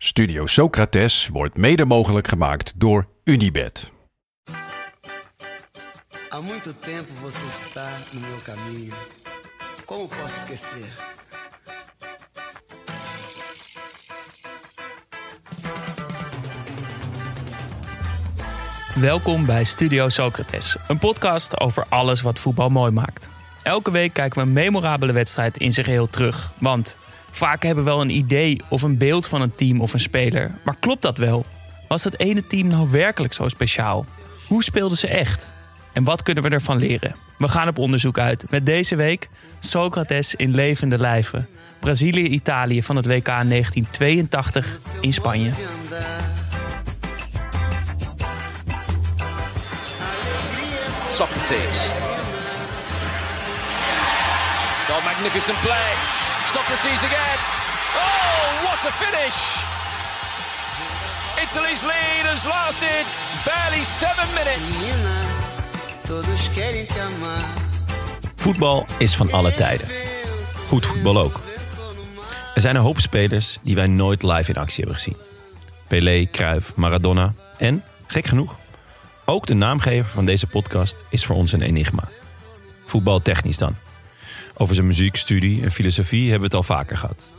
Studio Socrates wordt mede mogelijk gemaakt door Unibed. Há muito tempo você está no meu caminho. Como posso esquecer? Welkom bij Studio Socrates, een podcast over alles wat voetbal mooi maakt. Elke week kijken we een memorabele wedstrijd in zijn geheel terug. Want vaak hebben we wel een idee of een beeld van een team of een speler. Maar klopt dat wel? Was dat ene team nou werkelijk zo speciaal? Hoe speelden ze echt? En wat kunnen we ervan leren? We gaan op onderzoek uit met deze week Socrates in levende lijven. Brazilië-Italië van het WK 1982 in Spanje. Socrates. Oh, magnificent play. Socrates again. Oh, what a finish! Italy's lead has lasted barely seven minutes. Voetbal is van alle tijden. Goed voetbal ook. Er zijn een hoop spelers die wij nooit live in actie hebben gezien. Pelé, Cruyff, Maradona en, gek genoeg, ook de naamgever van deze podcast is voor ons een enigma. Voetbaltechnisch dan. Over zijn muziek, studie en filosofie hebben we het al vaker gehad.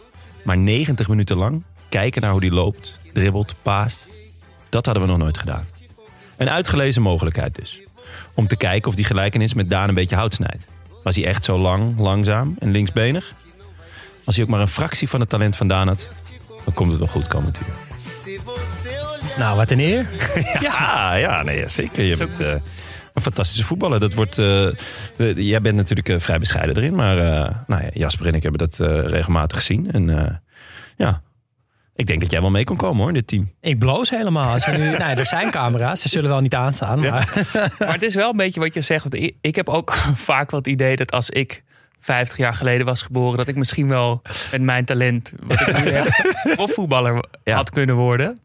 Maar 90 minuten lang kijken naar hoe die loopt, dribbelt, paast, dat hadden we nog nooit gedaan. Een uitgelezen mogelijkheid dus. Om te kijken of die gelijkenis met Daan een beetje hout snijdt. Was hij echt zo lang, langzaam en linksbenig? Als hij ook maar een fractie van het talent van Daan had, dan komt het wel goed komen natuurlijk. Nou, wat een eer. Ja, ja, nee, zeker. Je bent eh, een fantastische voetballer. Dat wordt, eh, jij bent natuurlijk eh, vrij bescheiden erin. Maar eh, nou ja, Jasper en ik hebben dat eh, regelmatig gezien. En eh, ja, ik denk dat jij wel mee kon komen hoor, in dit team. Ik bloos helemaal. Als we nu, nou, er zijn camera's, ze zullen wel niet aanstaan. Maar Maar het is wel een beetje wat je zegt. Want ik, heb ook vaak wel het idee dat als ik 50 jaar geleden was geboren, dat ik misschien wel met mijn talent, wat ik nu heb, profvoetballer Ja. had kunnen worden.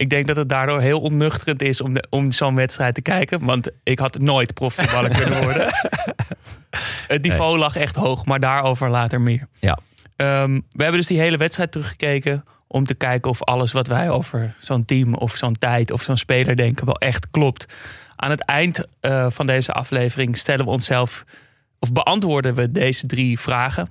Ik denk dat het daardoor heel onnuchterend is om, de- om zo'n wedstrijd te kijken. Want ik had nooit profvoetballer kunnen worden. Het niveau lag echt hoog, maar daarover later meer. Ja. Ehm, we hebben dus die hele wedstrijd teruggekeken om te kijken of alles wat wij over zo'n team of zo'n tijd of zo'n speler denken wel echt klopt. Aan het eind eh, van deze aflevering stellen we onszelf of beantwoorden we deze drie vragen.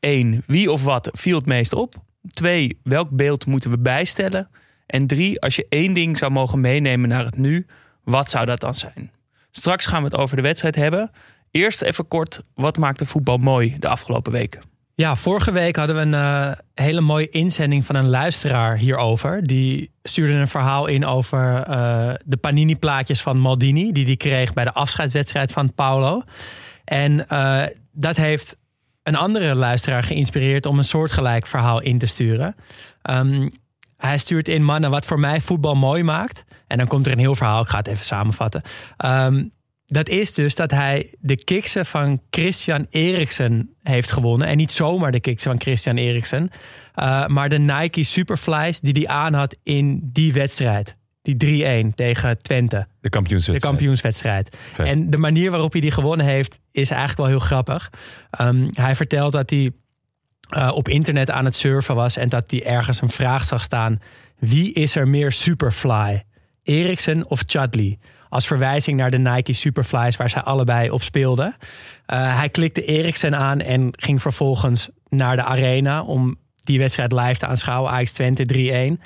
1. Wie of wat viel het meest op? 2. Welk beeld moeten we bijstellen? En 3. Als je één ding zou mogen meenemen naar het nu, wat zou dat dan zijn? Straks gaan we het over de wedstrijd hebben. Eerst even kort, wat maakte voetbal mooi de afgelopen weken? ja, vorige week hadden we een eh, hele mooie inzending van een luisteraar hierover. Die stuurde een verhaal in over eh, de Panini-plaatjes van Maldini. Die die kreeg bij de afscheidswedstrijd van Paulo. En eh, dat heeft een andere luisteraar geïnspireerd om een soortgelijk verhaal in te sturen. Ehm, hij stuurt in, mannen, wat voor mij voetbal mooi maakt. En dan komt er een heel verhaal, ik ga het even samenvatten. Ehm, dat is dus dat hij de kiksen van Christian Eriksen heeft gewonnen. En niet zomaar de kiksen van Christian Eriksen. eh, maar de Nike Superflies die hij aan had in die wedstrijd. Die 3-1 tegen Twente. De De kampioenswedstrijd. kampioenswedstrijd. Vet. En de manier waarop hij die gewonnen heeft, is eigenlijk wel heel grappig. Ehm, hij vertelt dat hij eh, op internet aan het surfen was en dat hij ergens een vraag zag staan: wie is er meer Superfly? Eriksen of Chudley? Als verwijzing naar de Nike Superflies waar zij allebei op speelden. Eh, hij klikte Eriksen aan en ging vervolgens naar de arena om die wedstrijd live te aanschouwen. Ajax Twente 3-1.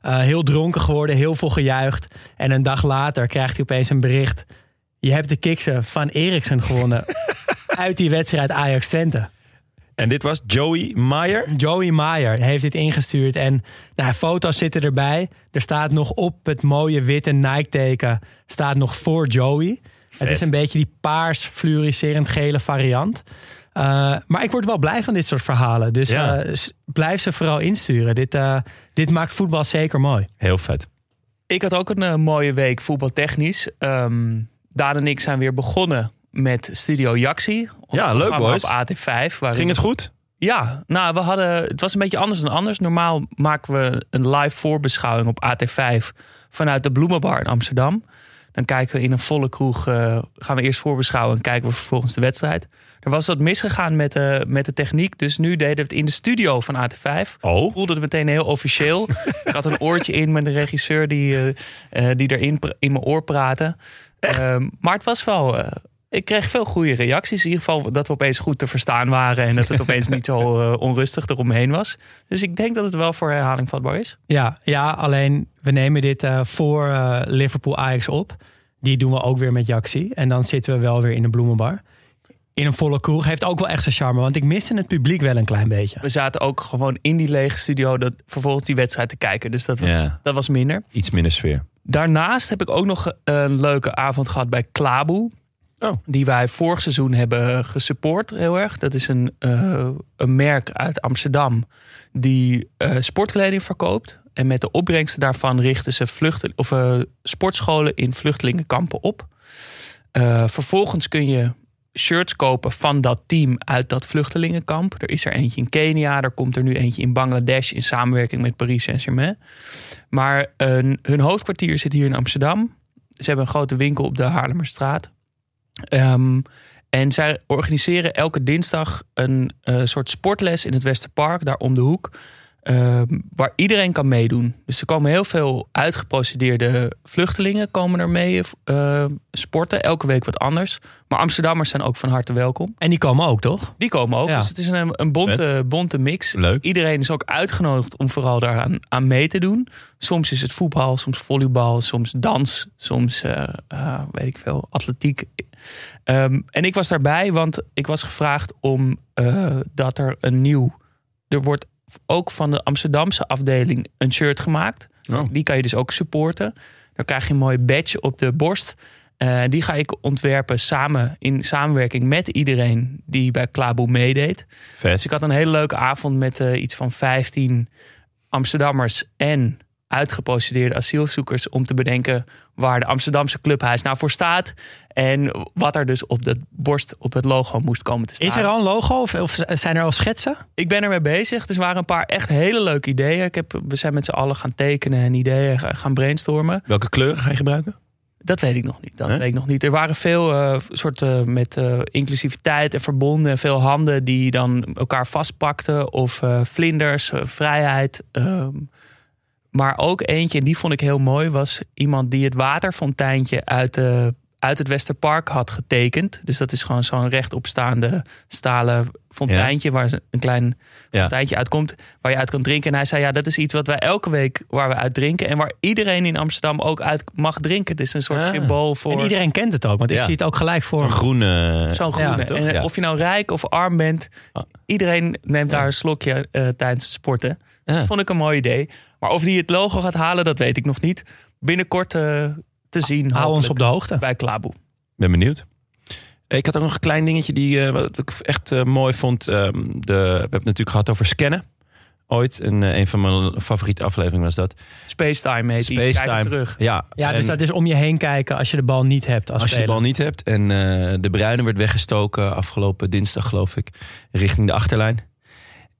Eh, heel dronken geworden, heel veel gejuicht. En een dag later krijgt hij opeens een bericht. Je hebt de kiksen van Eriksen gewonnen. uit die wedstrijd Ajax Twente. En dit was Joey Meyer. Joey Meyer heeft dit ingestuurd. En nou, foto's zitten erbij. Er staat nog op het mooie witte Nike-teken... staat nog voor Joey. Het is een beetje die paars fluoriserend gele variant. Eh, maar ik word wel blij van dit soort verhalen. Dus Ja. eh, blijf ze vooral insturen. Dit, eh, dit maakt voetbal zeker mooi. Heel vet. Ik had ook een mooie week voetbaltechnisch. Ehm Daan en ik zijn weer begonnen met Studio Jaxi. Ja, leuk, boys. Op AT5. waarin- Ging het goed? Ja, nou, we hadden, het was een beetje anders dan anders. Normaal maken we een live voorbeschouwing op AT5 vanuit de Bloemenbar in Amsterdam. Dan kijken we in een volle kroeg, eh, gaan we eerst voorbeschouwen en kijken we vervolgens de wedstrijd. Er was wat misgegaan met de, met de techniek, dus nu deden we het in de studio van AT5. Oh. voelde het meteen heel officieel. ik had een oortje in met een regisseur die, eh, die erin in mijn oor praatte. Ehm, maar het was wel. Ik kreeg veel goede reacties. In ieder geval dat we opeens goed te verstaan waren. En dat het opeens niet zo eh, onrustig eromheen was. Dus ik denk dat het wel voor herhaling vatbaar is. Ja, ja alleen we nemen dit eh, voor eh, Liverpool Ajax op. Die doen we ook weer met Jaxi. En dan zitten we wel weer in de bloemenbar. In een volle kroeg. Heeft ook wel echt zijn charme. Want ik miste het publiek wel een klein beetje. We zaten ook gewoon in die lege studio. Dat, vervolgens die wedstrijd te kijken. Dus dat was, Ja. dat was minder. Iets minder sfeer. Daarnaast heb ik ook nog een leuke avond gehad bij Klaboe. Oh. Die wij vorig seizoen hebben gesupport heel erg. Dat is een, eh, een merk uit Amsterdam die eh, sportkleding verkoopt. En met de opbrengsten daarvan richten ze vluchten, of, eh, sportscholen in vluchtelingenkampen op. Eh, vervolgens kun je shirts kopen van dat team uit dat vluchtelingenkamp. Er is er eentje in Kenia, er komt er nu eentje in Bangladesh in samenwerking met Paris Saint-Germain. Maar eh, hun hoofdkwartier zit hier in Amsterdam. Ze hebben een grote winkel op de Haarlemmerstraat. Ehm, en zij organiseren elke dinsdag een eh, soort sportles in het Westerpark, daar om de hoek. Ehm, waar iedereen kan meedoen. Dus er komen heel veel uitgeprocedeerde vluchtelingen komen er mee eh, sporten. Elke week wat anders. Maar Amsterdammers zijn ook van harte welkom. En die komen ook, toch? Die komen ook. Ja. Dus het is een, een bonte, bonte mix. Leuk. Iedereen is ook uitgenodigd om vooral daaraan aan mee te doen. Soms is het voetbal, soms volleybal, soms dans, soms eh, eh, weet ik veel, atletiek. Ehm, en ik was daarbij, want ik was gevraagd om eh, dat er een nieuw. Er wordt ook van de Amsterdamse afdeling een shirt gemaakt. Oh. Die kan je dus ook supporten. Dan krijg je een mooi badge op de borst. Eh, die ga ik ontwerpen samen in samenwerking met iedereen die bij Klaboe meedeed. Vet. Dus ik had een hele leuke avond met eh, iets van 15 Amsterdammers en uitgeprocedeerde asielzoekers om te bedenken waar de Amsterdamse clubhuis nou voor staat en wat er dus op de borst op het logo moest komen te staan. Is er al een logo of, of zijn er al schetsen? Ik ben ermee bezig. Dus er waren een paar echt hele leuke ideeën. Ik heb, we zijn met z'n allen gaan tekenen en ideeën ga- gaan brainstormen. Welke kleuren ga je gebruiken? Dat weet ik nog niet. Dat weet ik nog niet. Er waren veel eh soorten met eh, inclusiviteit en verbonden. en Veel handen die dan elkaar vastpakten. Of eh, vlinders, eh, vrijheid. ehm. Maar ook eentje, en die vond ik heel mooi, was iemand die het waterfonteintje uit, de, uit het Westerpark had getekend. Dus dat is gewoon zo'n rechtopstaande stalen fonteintje waar een klein Ja. fonteintje uitkomt, waar je uit kan drinken. En hij zei, ja, dat is iets wat wij elke week waar we uit drinken en waar iedereen in Amsterdam ook uit mag drinken. Het is een soort Ah. symbool voor En iedereen kent het ook, want ik zie het ook gelijk voor Zo'n groene... zo'n groene. Ja, toch? en of je nou rijk of arm bent, Ah. iedereen neemt daar een slokje eh, tijdens het sporten. Dus Ja. Dat vond ik een mooi idee. Maar of die het logo gaat halen, dat weet ik nog niet. Binnenkort eh, te zien. Hou ons op de hoogte. bij Klaboe. Ben benieuwd. Ik had ook nog een klein dingetje die eh, wat ik echt eh, mooi vond. Ehm, de, we hebben het natuurlijk gehad over scannen. Ooit. En, een van mijn favoriete afleveringen was dat. Spacetime heet Spacetime. hem terug. Ja, Ja, dus dat is om je heen kijken als je de bal niet hebt als, als je de bal niet hebt. En eh, de Bruine werd weggestoken afgelopen dinsdag, geloof ik. Richting de achterlijn.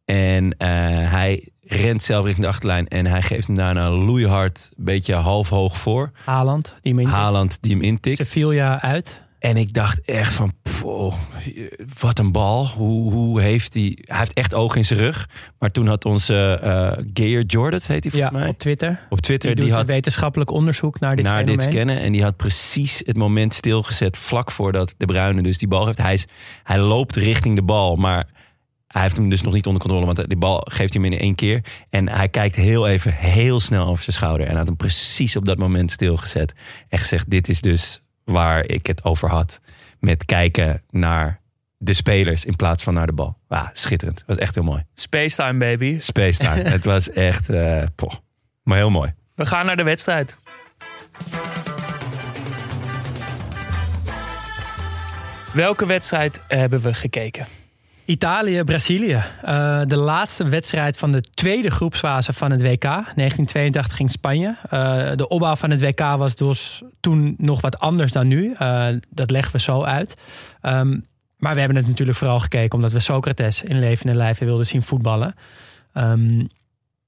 En eh, hij rent zelf richting de achterlijn. En hij geeft hem daarna loeihard, een beetje half hoog voor. Haaland, die hem in Haaland die hem intikt. Sevilla uit. En ik dacht echt van, poh, wat een bal. Hoe, hoe heeft hij... Hij heeft echt oog in zijn rug. Maar toen had onze eh Geir Jordan, heet hij Ja, volgens mij, op Twitter. op Twitter, Die, had wetenschappelijk onderzoek naar dit naar fenomeen. dit scannen. En die had precies het moment stilgezet vlak voordat De Bruyne dus die bal heeft. Hij, is, hij loopt richting de bal, maar hij heeft hem dus nog niet onder controle. Want die bal geeft hij hem in één keer. En hij kijkt heel even heel snel over zijn schouder. En had hem precies op dat moment stilgezet. En gezegd, dit is dus waar ik het over had. Met kijken naar de spelers in plaats van naar de bal. Ah, schitterend. was echt heel mooi. Spacetime, baby. Space time. het was echt, poh, maar heel mooi. We gaan naar de wedstrijd. Welke wedstrijd hebben we gekeken? Italië, Brazilië. Uh, de laatste wedstrijd van de tweede groepsfase van het WK. 1982 ging Spanje. Uh, de opbouw van het WK was dus toen nog wat anders dan nu. Uh, dat leggen we zo uit. Um, maar we hebben het natuurlijk vooral gekeken omdat we Socrates in levende lijven wilden zien voetballen. Um,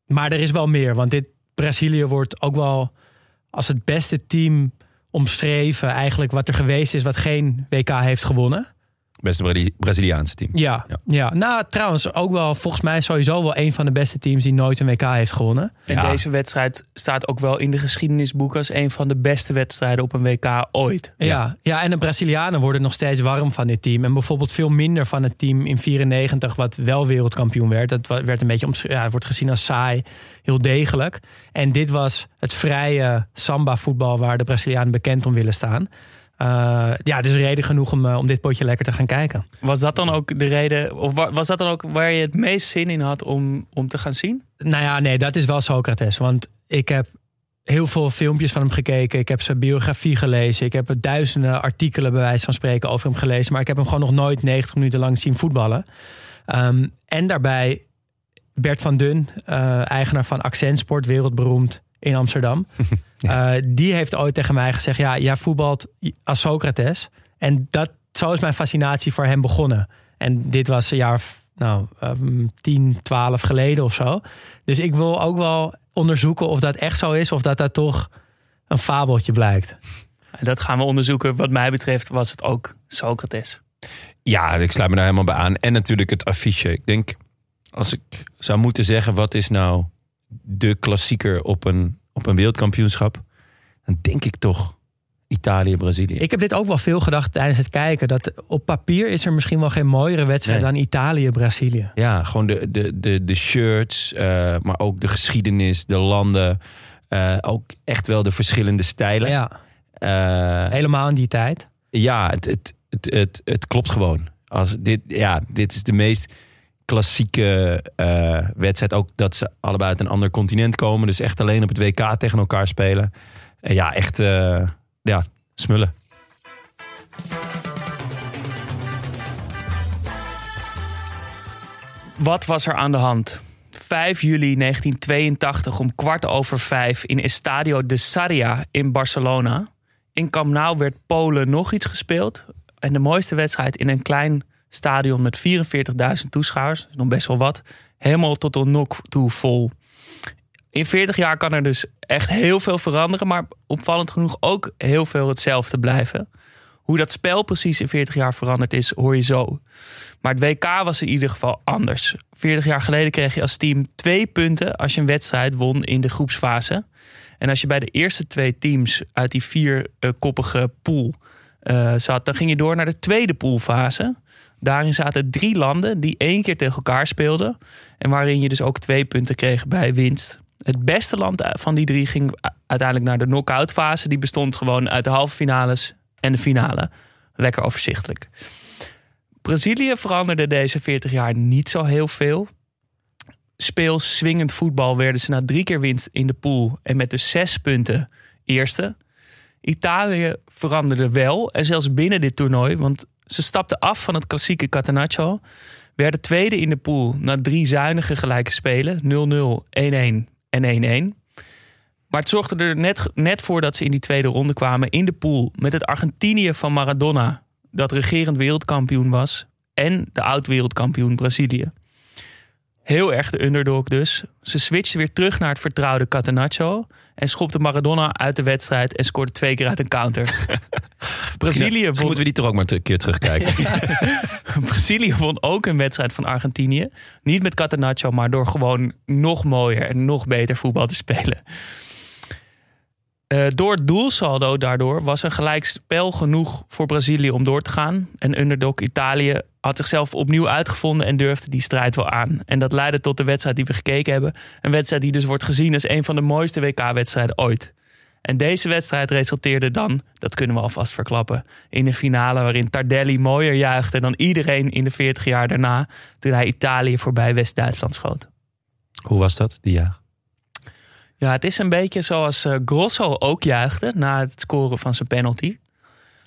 maar er is wel meer, want dit Brazilië wordt ook wel als het beste team omschreven. Eigenlijk wat er geweest is, wat geen WK heeft gewonnen. Beste Braziliaanse team. Ja, ja. nou trouwens ook wel volgens mij sowieso wel een van de beste teams die nooit een WK heeft gewonnen. En deze wedstrijd staat ook wel in de geschiedenisboeken als een van de beste wedstrijden op een WK ooit. Ja, ja. en de Brazilianen worden nog steeds warm van dit team. En bijvoorbeeld veel minder van het team in 94 wat wel wereldkampioen werd. Dat werd een beetje ja, wordt gezien als saai, heel degelijk. En dit was het vrije samba voetbal waar de Brazilianen bekend om willen staan. Uh, ja, dus reden genoeg om, uh, om dit potje lekker te gaan kijken. Was dat dan ook de reden, of was dat dan ook waar je het meest zin in had om, om te gaan zien? Nou ja, nee, dat is wel Socrates. Want ik heb heel veel filmpjes van hem gekeken. Ik heb zijn biografie gelezen. Ik heb duizenden artikelen, bij wijze van spreken, over hem gelezen. Maar ik heb hem gewoon nog nooit 90 minuten lang zien voetballen. Um, en daarbij Bert van Dun, uh, eigenaar van Accent Sport, wereldberoemd in Amsterdam. Uh, die heeft ooit tegen mij gezegd: Ja, jij voetbalt als Socrates. En dat, zo is mijn fascinatie voor hem begonnen. En dit was een jaar, nou, um, 10, 12 geleden of zo. Dus ik wil ook wel onderzoeken of dat echt zo is, of dat dat toch een fabeltje blijkt. Dat gaan we onderzoeken. Wat mij betreft was het ook Socrates. Ja, ik sluit me daar helemaal bij aan. En natuurlijk het affiche. Ik denk, als ik zou moeten zeggen, wat is nou de klassieker op een, op een wereldkampioenschap, dan denk ik toch Italië-Brazilië. Ik heb dit ook wel veel gedacht tijdens het kijken. Dat op papier is er misschien wel geen mooiere wedstrijd dan Italië-Brazilië. Ja, gewoon de, de, de, de shirts, uh, maar ook de geschiedenis, de landen. Uh, ook echt wel de verschillende stijlen. Ja. Uh, Helemaal in die tijd. Ja, het, het, het, het, het klopt gewoon. Als dit, ja, dit is de meest klassieke uh, wedstrijd. Ook dat ze allebei uit een ander continent komen. Dus echt alleen op het WK tegen elkaar spelen. En ja, echt uh, ja, smullen. Wat was er aan de hand? 5 juli 1982 om kwart over vijf in Estadio de Sarria in Barcelona. In Camp Nou werd Polen nog iets gespeeld. En de mooiste wedstrijd in een klein stadion met 44.000 toeschouwers, nog best wel wat, helemaal tot de nok toe vol. In 40 jaar kan er dus echt heel veel veranderen, maar opvallend genoeg ook heel veel hetzelfde blijven. Hoe dat spel precies in 40 jaar veranderd is, hoor je zo. Maar het WK was in ieder geval anders. 40 jaar geleden kreeg je als team twee punten als je een wedstrijd won in de groepsfase. En als je bij de eerste twee teams uit die vierkoppige pool uh, zat, dan ging je door naar de tweede poolfase. Daarin zaten drie landen die één keer tegen elkaar speelden. En waarin je dus ook twee punten kreeg bij winst. Het beste land van die drie ging uiteindelijk naar de knock-out fase. Die bestond gewoon uit de halve finales en de finale. Lekker overzichtelijk. Brazilië veranderde deze 40 jaar niet zo heel veel. Speel swingend voetbal werden ze na drie keer winst in de pool en met dus zes punten eerste. Italië veranderde wel en zelfs binnen dit toernooi, want ze stapten af van het klassieke Catenaccio. Werden tweede in de pool na drie zuinige gelijke spelen. 0-0, 1-1 en 1-1. Maar het zorgde er net, net voor dat ze in die tweede ronde kwamen in de pool. Met het Argentinië van Maradona, dat regerend wereldkampioen was. En de oud-wereldkampioen Brazilië. Heel erg de underdog dus. Ze switchten weer terug naar het vertrouwde Catenaccio. En schopte Maradona uit de wedstrijd en scoorde twee keer uit een counter. Brazilië won... moeten we die toch ook maar een keer terugkijken. Brazilië won ook een wedstrijd van Argentinië. Niet met Catenaccio, maar door gewoon nog mooier en nog beter voetbal te spelen. Uh, door het doelsaldo daardoor was een gelijkspel genoeg voor Brazilië om door te gaan. En underdog Italië had zichzelf opnieuw uitgevonden en durfde die strijd wel aan. En dat leidde tot de wedstrijd die we gekeken hebben. Een wedstrijd die dus wordt gezien als een van de mooiste WK-wedstrijden ooit. En deze wedstrijd resulteerde dan, dat kunnen we alvast verklappen, in een finale waarin Tardelli mooier juichte dan iedereen in de 40 jaar daarna toen hij Italië voorbij West-Duitsland schoot. Hoe was dat, die jaag? Ja, het is een beetje zoals uh, Grosso ook juichte na het scoren van zijn penalty.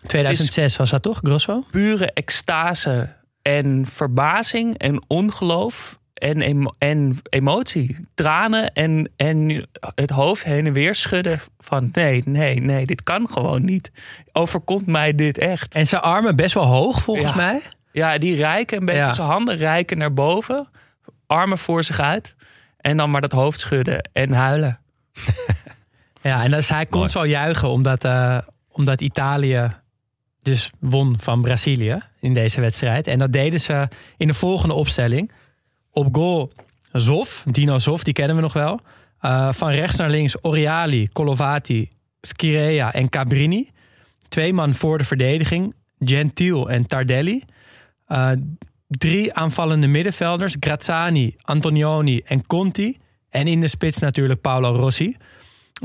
2006 was dat toch, Grosso? Pure extase en verbazing en ongeloof en, emo- en emotie. Tranen en, en het hoofd heen en weer schudden van nee, nee, nee, dit kan gewoon niet. Overkomt mij dit echt? En zijn armen best wel hoog volgens Ja. mij. Ja, die reiken een beetje, Ja. zijn handen reiken naar boven, armen voor zich uit en dan maar dat hoofd schudden en huilen. Ja, en dus hij kon zo juichen omdat, eh, omdat Italië dus won van Brazilië in deze wedstrijd. En dat deden ze in de volgende opstelling. Op goal Zoff, Dino Zoff, die kennen we nog wel. Eh, van rechts naar links Oriali, Colovati, Schirea en Cabrini. Twee man voor de verdediging, Gentiel en Tardelli. Eh, drie aanvallende middenvelders, Grazzani, Antonioni en Conti. En in de spits natuurlijk Paolo Rossi.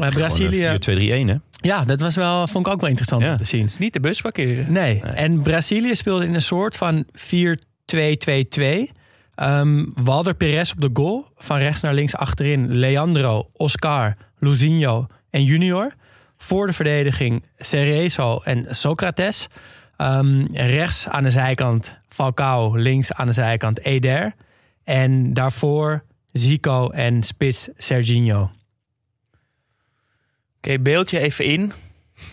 Eh, Brazilië. Gewoon een 4-2-3-1, hè? Ja, dat was wel, vond ik ook wel interessant Ja. om te zien. Het is niet de bus parkeren. Nee. En Brazilië speelde in een soort van 4-2-2-2. Ehm Walder Perez op de goal. Van rechts naar links achterin. Leandro, Oscar, Luzinho en Junior. Voor de verdediging Cerezo en Socrates. Ehm, rechts aan de zijkant Falcao. Links aan de zijkant Eder. En daarvoor Zico en spits Serginho. Oké, beeldje even in.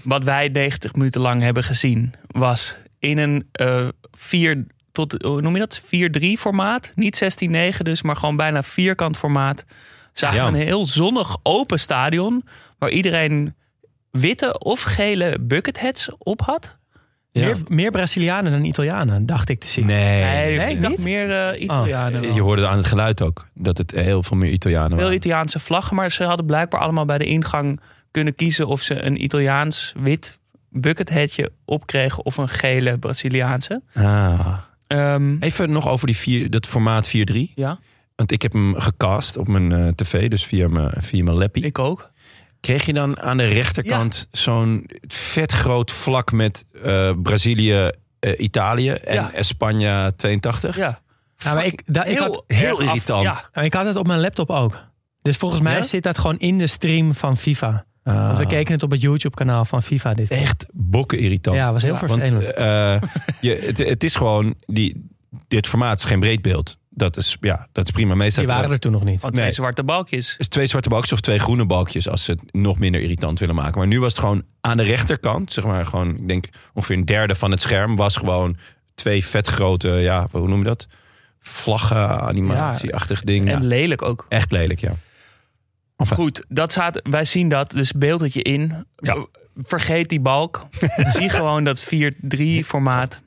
Wat wij 90 minuten lang hebben gezien was in een eh 4 tot hoe noem je dat? 4-3 formaat. Niet 16-9 dus, maar gewoon bijna vierkant formaat. Zagen Ja. een heel zonnig open stadion waar iedereen witte of gele bucketheads op had. Meer, meer Brazilianen dan Italianen, dacht ik te zien. Nee. Nee, nee, ik dacht niet? meer eh, Italianen. wel. Je hoorde aan het geluid ook dat het heel veel meer Italianen Veel waren. Italiaanse vlaggen, maar ze hadden blijkbaar allemaal bij de ingang kunnen kiezen of ze een Italiaans wit bucketheadje opkregen of een gele Braziliaanse. Ah. Ehm, Even nog over die vier, dat formaat 4-3. ja, Want ik heb hem gecast op mijn eh, tv, dus via mijn, via mijn lappie. ik ook. Kreeg je dan aan de rechterkant zo'n vet groot vlak met eh, Brazilië, eh, Italië en Ja. Spanje 82? Ja, Ja, maar ik, da- ik, had, heel af- irritant. ja. Nou, ik had het op mijn laptop ook. Dus volgens mij Ja? zit dat gewoon in de stream van FIFA. Ah, Want we keken het op het YouTube-kanaal van FIFA. Dit. echt bokken irritant. Ja, was heel Ja, Want vervelend. eh, je, het, het is gewoon, die, dit formaat is geen breedbeeld. Dat is, ja, dat is prima. Meestal Die waren er toen nog niet. Van twee Nee. zwarte balkjes. is twee zwarte balkjes of twee groene balkjes als ze het nog minder irritant willen maken. Maar nu was het gewoon aan de rechterkant, zeg maar gewoon, ik denk ongeveer een derde van het scherm, was gewoon twee vet grote, ja, hoe noem je dat? Vlaggen, animatieachtig ding. En Ja, lelijk ook. echt lelijk, ja. Goed, dat staat, wij zien dat, dus beeld het je in. Ja. Vergeet die balk. Zie gewoon dat 4-3 formaat.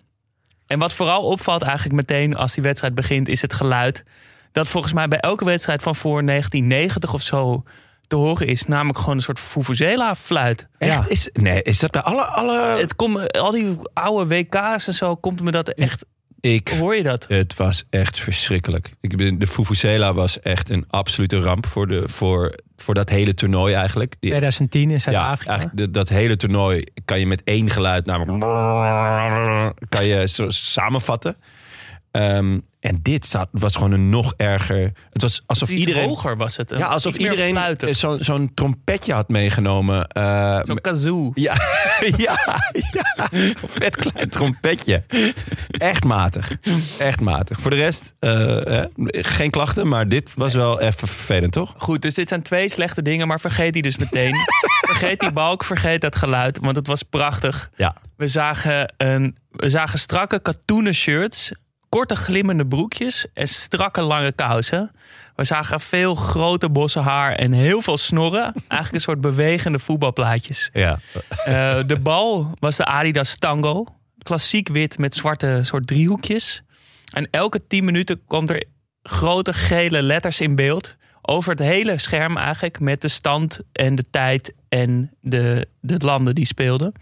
En wat vooral opvalt eigenlijk meteen als die wedstrijd begint, is het geluid. Dat volgens mij bij elke wedstrijd van voor 1990 of zo te horen is. Namelijk gewoon een soort Vuvuzela-fluit. Echt? Is, nee, is dat bij alle... alle Het komt, al die oude WK's en zo, komt me dat echt. Ik, Hoor je dat? het was echt verschrikkelijk. Ik ben, de Fufuzela was echt een absolute ramp voor, de, voor, voor dat hele toernooi eigenlijk. Die, 2010 in Ja, Zuid-Afrika. eigenlijk de- dat hele toernooi kan je met één geluid namelijk kan je zo samenvatten. Ehm, en dit zat, was gewoon een nog erger. Het was alsof Iets iedereen. hoger was het. Ja, alsof iedereen zo'n trompetje had meegenomen. eh, Zo'n kazoo. ja, ja, ja. Vet klein trompetje. Echt matig. Echt matig. Voor de rest, eh, hè, geen klachten, maar dit was wel even vervelend, toch? Goed, dus dit zijn twee slechte dingen, maar vergeet die dus meteen. vergeet die balk, vergeet dat geluid, want het was prachtig. Ja. We zagen, een, we zagen strakke katoenen shirts, korte glimmende broekjes en strakke lange kousen. We zagen veel grote bossen haar en heel veel snorren. Eigenlijk een soort bewegende voetbalplaatjes. Ja. Eh, de bal was de Adidas Tango. Klassiek wit met zwarte soort driehoekjes. En elke 10 minuten komt er grote gele letters in beeld. Over het hele scherm eigenlijk. Met de stand en de tijd en de, de landen die speelden.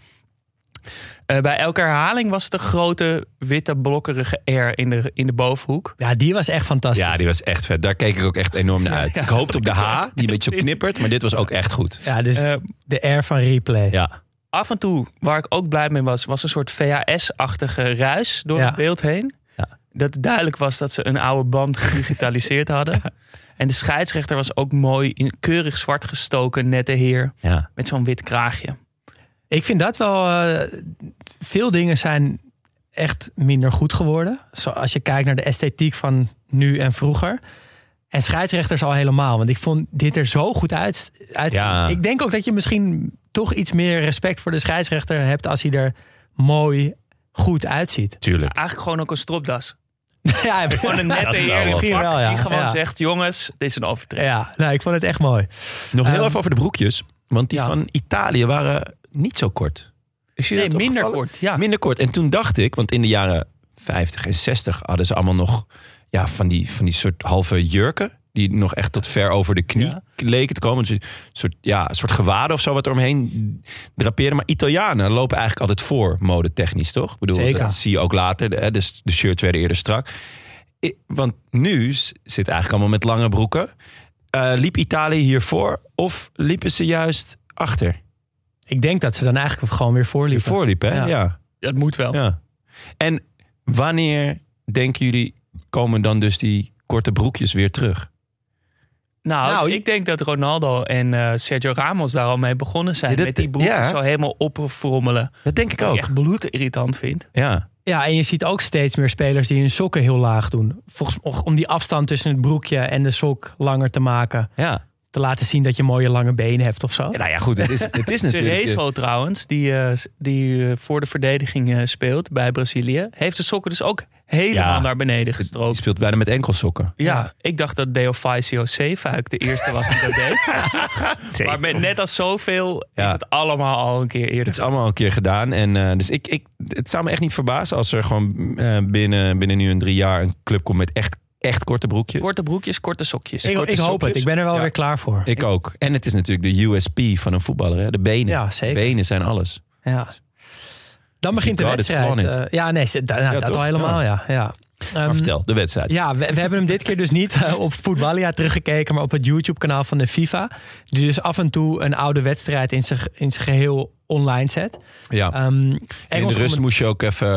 Eh, bij elke herhaling was het een grote witte blokkerige R in de, in de bovenhoek. Ja, die was echt fantastisch. Ja, die was echt vet. Daar keek ik ook echt enorm naar uit. Ik hoopte op de H, die een beetje knippert, maar dit was ook echt goed. Ja, dus Eh, de air van replay. Ja, af en toe, waar ik ook blij mee was, was een soort VHS-achtige ruis door Ja. het beeld heen. Ja. Dat duidelijk was dat ze een oude band gedigitaliseerd hadden. En de scheidsrechter was ook mooi in keurig zwart gestoken, nette heer. ja. Met zo'n wit kraagje. Ik vind dat wel... eh, veel dingen zijn echt minder goed geworden. Zo, als je kijkt naar de esthetiek van nu en vroeger. En scheidsrechters al helemaal. Want ik vond dit er zo goed uit. Ja. Ik denk ook dat je misschien toch iets meer respect voor de scheidsrechter hebt... als hij er mooi goed uitziet. Tuurlijk. Eigenlijk gewoon ook een stropdas. ja, Gewoon een nette misschien vak wel, ja. die gewoon Ja. zegt... jongens, dit is een overtreding. ja nou, ik vond het echt mooi. Nog heel Ehm, even over de broekjes. Want die ja. van Italië waren niet zo kort. Is je Nee, dat minder opgevallen? kort. Ja. Minder kort. En toen dacht ik, want in de jaren 50 en 60 hadden ze allemaal nog ja, van, die, van die soort halve jurken. Die nog echt tot ver over de knie Ja. leken te komen. Dus een soort, ja, een soort gewaden of zo wat er omheen drapeerde. Maar Italianen lopen eigenlijk altijd voor, modetechnisch, toch? Ik bedoel, Zeker. dat zie je ook later. De, de, de shirts werden eerder strak. I- Want nu zit eigenlijk allemaal met lange broeken. Eh, liep Italië hiervoor of liepen ze juist achter? Ik denk dat ze dan eigenlijk gewoon weer voorliepen. Hiervoor liepen, hè? Ja. ja. Dat moet wel. Ja. En wanneer denken jullie komen dan dus die korte broekjes weer terug? Nou, Nou, ik denk dat Ronaldo en eh, Sergio Ramos daar al mee begonnen zijn. Ja, dat- met die broeken ja. zo helemaal opfrommelen. Dat denk ik ook. ik echt bloedirritant vind. Ja. Ja, en je ziet ook steeds meer spelers die hun sokken heel laag doen. Volgens om die afstand tussen het broekje en de sok langer te maken. Ja. Te laten zien dat je mooie lange benen hebt of zo. Ja, Nou ja, goed. Het is, het is natuurlijk... Cerezo trouwens, die, eh, die eh, voor de verdediging eh, speelt bij Brazilië... heeft de sokken dus ook helemaal Ja. naar beneden Die gestroopt. speelt bijna met enkelsokken. Ja, ik dacht dat Deo Faisio Zeefuik de eerste was die dat deed. Maar met net als zoveel Ja. is het allemaal al een keer Het eerder. is allemaal een keer gedaan. En, dus ik, ik, het zou me echt niet verbazen als er gewoon binnen, binnen nu een drie jaar een club komt met echt, echt korte broekjes. Korte broekjes, korte sokjes. ik, korte ik hoop sokjes. het. Ik ben er wel Ja. weer klaar voor. Ik ook. En het is natuurlijk de USP van een voetballer. Hè? De benen. Ja, zeker. Benen zijn alles. Ja. Dan begint de wedstrijd. Eh, ja, nee, ze- da- nou, Ja, dat toch? al helemaal, ja. ja. Maar Ehm, vertel, de wedstrijd. Ja, we, we hebben hem dit keer dus niet eh, op Voetballia teruggekeken, maar op het YouTube-kanaal van de FIFA. Die dus af en toe een oude wedstrijd in zijn in zijn geheel online zet. Ja. Ehm in de rust moest je ook even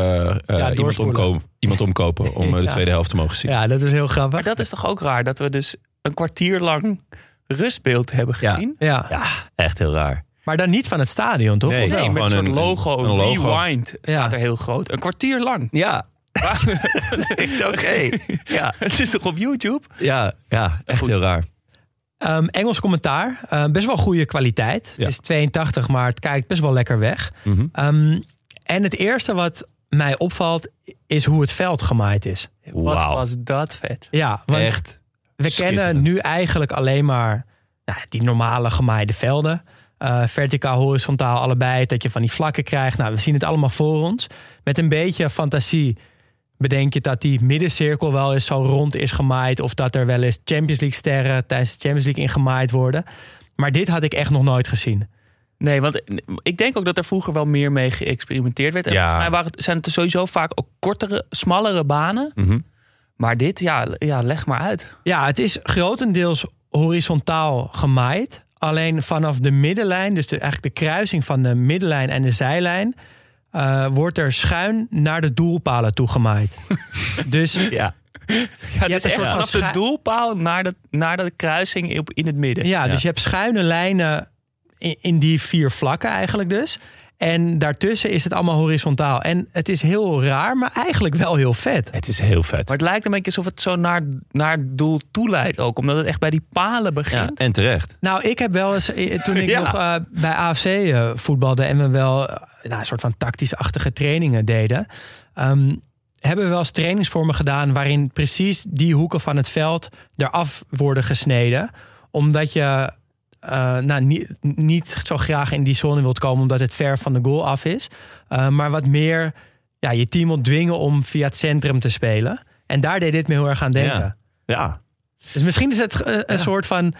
eh, iemand, omkopen, iemand omkopen om eh, de tweede helft te mogen zien. Ja, dat is heel Maar grappig. dat is toch ook raar dat we dus een kwartier lang rustbeeld hebben gezien? Ja. Ja, echt heel raar. Maar dan niet van het stadion, toch? Nee. Nee, met een soort een- logo, een logo. Rewind staat Ja. er heel groot. Een kwartier lang. Ja. Oké. Ja. Het is toch op YouTube? Ja, ja, echt Goed. heel raar. Ehm, Engels commentaar. Ehm, best wel goede kwaliteit. Ja. Het is 82, maar het kijkt best wel lekker weg. Mhm. Ehm, en het eerste wat mij opvalt, is hoe het veld gemaaid is. Wat Wauw. was dat vet. Ja, want Echt. we kennen nu eigenlijk alleen maar nou, die normale gemaaide velden. Eh, verticaal, horizontaal, allebei. Dat je van die vlakken krijgt. Nou, we zien het allemaal voor ons. Met een beetje fantasie bedenk je dat die middencirkel wel eens zo rond is gemaaid. Of dat er wel eens Champions League sterren tijdens de Champions League in gemaaid worden. Maar dit had ik echt nog nooit gezien. Nee, want ik denk ook dat er vroeger wel meer mee geëxperimenteerd werd. En Ja. volgens mij waren het, zijn het er sowieso vaak ook kortere, smallere banen. Mhm. Maar dit, ja, ja, leg maar uit. Ja, het is grotendeels horizontaal gemaaid. Alleen vanaf de middenlijn, dus de, eigenlijk de kruising van de middenlijn en de zijlijn, eh, wordt er schuin naar de doelpalen toe gemaaid. dus Ja. Ja, hebt het is een echt soort van vanaf de doelpaal naar de, naar de kruising in het midden. ja, dus je hebt schuine lijnen in, in die vier vlakken eigenlijk dus. En daartussen is het allemaal horizontaal. En het is heel raar, maar eigenlijk wel heel vet. Het is heel vet. Maar het lijkt een beetje alsof het zo naar, naar het doel toe leidt ook. Omdat het echt bij die palen Ja, begint. en terecht. Nou, ik heb wel eens, eh, toen ik Ja. nog eh, bij AFC eh, voetbalde en we wel nou, een soort van tactisch-achtige trainingen deden, ehm, hebben we wel eens trainingsvormen gedaan waarin precies die hoeken van het veld eraf worden gesneden. Omdat je eh, nou, niet, niet zo graag in die zone wilt komen omdat het ver van de goal af is. Eh, maar wat meer ja, je team wilt dwingen om via het centrum te spelen. En daar deed dit me heel erg aan denken. Ja. Ja. Dus misschien is het eh, een soort van.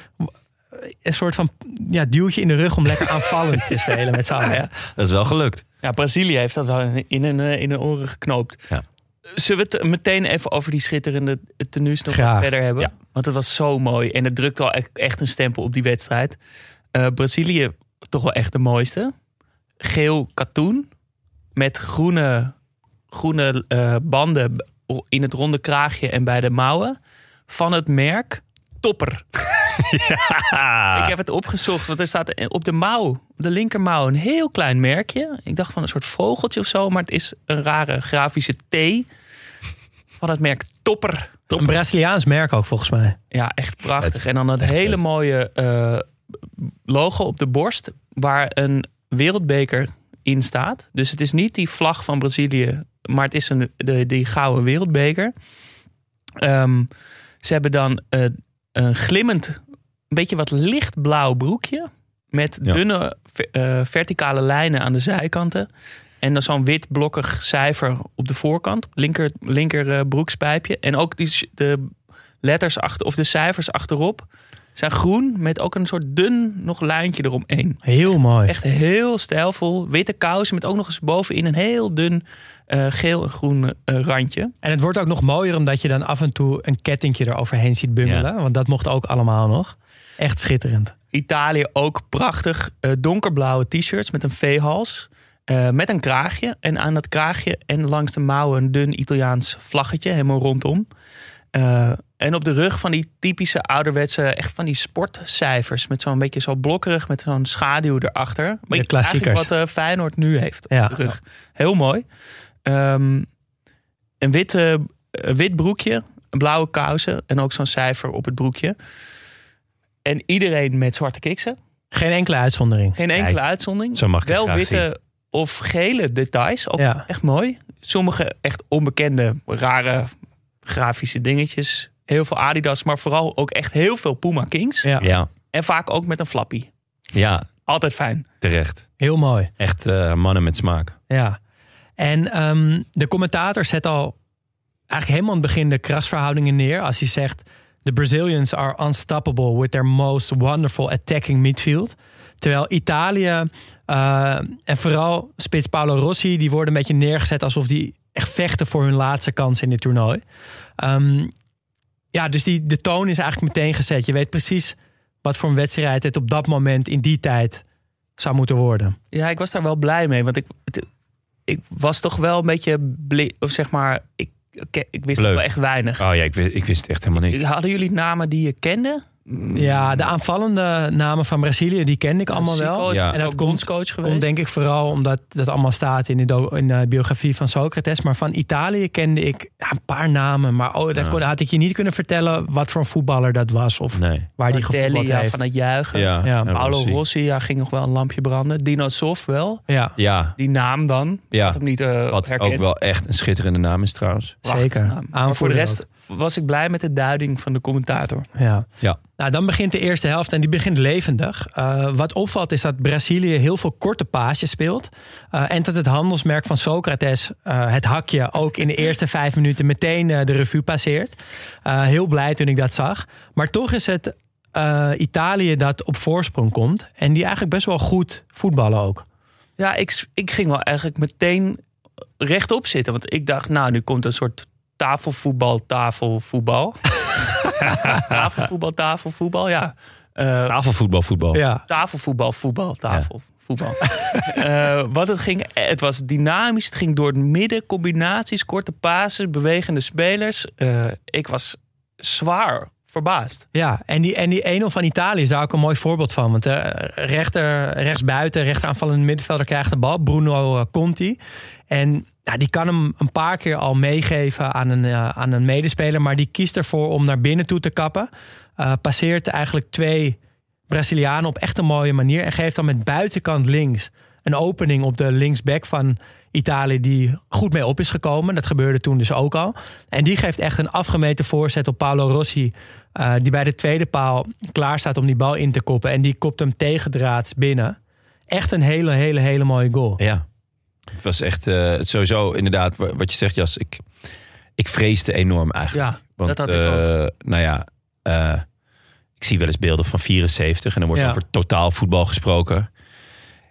Een soort van ja, duwtje in de rug om lekker aanvallend te spelen met z'n allen. ja, dat is wel gelukt. Ja, Brazilië heeft dat wel in een, eh, in een oren geknoopt. Ja. Zullen we het meteen even over die schitterende tenues nog Graag. verder hebben? Ja. Want het was zo mooi. En het drukt wel echt- echt een stempel op die wedstrijd. Eh, Brazilië, toch wel echt de mooiste. Geel katoen. Met groene, groene eh, banden in het ronde kraagje en bij de mouwen. Van het merk Topper. Ik heb het opgezocht, want er staat op de mouw, de linkermouw, een heel klein merkje. Ik dacht van een soort vogeltje of zo, maar het is een rare grafische T van het merk Topper. Een Braziliaans merk ook volgens mij. Ja, echt prachtig. En dan dat hele vet. mooie eh, logo op de borst, waar een wereldbeker in staat. Dus het is niet die vlag van Brazilië, maar het is een, de, die gouden wereldbeker. Ehm, ze hebben dan eh, een glimmend, een beetje wat lichtblauw broekje. Met Ja. dunne eh, verticale lijnen aan de zijkanten. En dan zo'n wit blokkig cijfer op de voorkant. Linker, linker eh, broekspijpje. En ook die, de letters achter, of de cijfers achterop zijn groen. Met ook een soort dun nog lijntje eromheen. Heel mooi. Echt heel stijlvol. Witte kousen met ook nog eens bovenin een heel dun eh, geel en groen eh, randje. En het wordt ook nog mooier omdat je dan af en toe een kettingje eroverheen ziet bungelen. Want dat mocht ook allemaal nog. Echt schitterend. Italië ook prachtig. donkerblauwe t-shirts met een V-hals. Eh, met een kraagje. En aan dat kraagje en langs de mouwen een dun Italiaans vlaggetje. Helemaal rondom. Eh, en op de rug van die typische ouderwetse, echt van die sportcijfers. Met zo'n beetje zo blokkerig, met zo'n schaduw erachter. Maar eigenlijk klassiekers. Wat eh, Feyenoord nu heeft op Ja. de rug. Heel mooi. Ehm, een wit, wit broekje, een blauwe kousen en ook zo'n cijfer op het broekje. En iedereen met zwarte kiksen. Geen enkele uitzondering. Geen enkele Kijk, uitzondering. zo mag ik Wel witte of gele details. Ook Ja. echt mooi. Sommige echt onbekende, rare grafische dingetjes. Heel veel Adidas, maar vooral ook echt heel veel Puma Kings. Ja, Ja, En vaak ook met een flappie. ja Altijd fijn. terecht. heel mooi. Echt eh, mannen met smaak. Ja. En ehm, de commentator zet al eigenlijk helemaal aan het begin de krasverhoudingen neer. Als hij zegt: The Brazilians are unstoppable with their most wonderful attacking midfield. Terwijl Italië eh, en vooral spits Paolo Rossi, die worden een beetje neergezet alsof die echt vechten voor hun laatste kans in dit toernooi. Ehm, ja, dus die, de toon is eigenlijk meteen gezet. Je weet precies wat voor een wedstrijd het op dat moment in die tijd zou moeten worden. Ja, ik was daar wel blij mee. Want ik, het- ik was toch wel een beetje... of zeg maar, ik, ik, ik wist toch wel echt weinig. Oh ja, ik wist, ik wist echt helemaal niks. Hadden jullie namen die je kende? Ja, de aanvallende namen van Brazilië, die kende ik allemaal wel. Zico is Ja. en dat ook komt- bondscoach geweest. Komt denk ik vooral omdat dat allemaal staat in de, in de biografie van Socrates. Maar van Italië kende ik ja, een paar namen. Maar oh, dat Ja. kon, had ik je niet kunnen vertellen wat voor een voetballer dat was. Of Nee. waar die Martelli, gevoetbald ja, heeft. van het juichen. Ja, Paolo Rossi. Rossi, ja, ging nog wel een lampje branden. Dino Sof wel. Ja, Ja, Die naam dan. Ja. Hem niet eh wat herkend. ook wel echt een schitterende naam is trouwens. Zeker. Maar voor de rest was ik blij met de duiding van de commentator. ja. Ja. Nou, dan begint de eerste helft en die begint levendig. Eh, wat opvalt is dat Brazilië heel veel korte paasjes speelt. Eh, en dat het handelsmerk van Socrates, eh, het hakje, ook in de eerste vijf minuten meteen de revue passeert. Eh, heel blij toen ik dat zag. Maar toch is het eh, Italië dat op voorsprong komt. En die eigenlijk best wel goed voetballen ook. Ja, ik, ik ging wel eigenlijk meteen rechtop zitten. Want ik dacht, nou, nu komt een soort tafelvoetbal, tafelvoetbal. tafelvoetbal, tafelvoetbal, ja. Eh, Tafelvoetbal, voetbal. Ja, tafelvoetbal, voetbal, tafelvoetbal. Eh, wat het ging, het was dynamisch. Het ging door het midden, combinaties, korte pases, bewegende spelers. Eh, ik was zwaar verbaasd. Ja, en die, en die 1-0 van Italië is daar ook een mooi voorbeeld van. Want de rechter, rechtsbuiten, rechteraanvallende middenvelder krijgt de bal. Bruno Conti. En ja, die kan hem een paar keer al meegeven aan een, eh, aan een medespeler. Maar die kiest ervoor om naar binnen toe te kappen. Eh, passeert eigenlijk twee Brazilianen op echt een mooie manier. En geeft dan met buitenkant links een opening op de linksback van Italië. Die goed mee op is gekomen. Dat gebeurde toen dus ook al. En die geeft echt een afgemeten voorzet op Paolo Rossi. eh, die bij de tweede paal klaar staat om die bal in te koppen. En die kopt hem tegendraads binnen. Echt een hele, hele, hele mooie goal. Ja. Het was echt eh, sowieso inderdaad wa- wat je zegt, Jas. Ik, ik vreesde enorm eigenlijk. Ja, Want, dat had ik ook. eh, nou ja, eh, ik zie wel eens beelden van 74 en er wordt Ja. over totaal voetbal gesproken.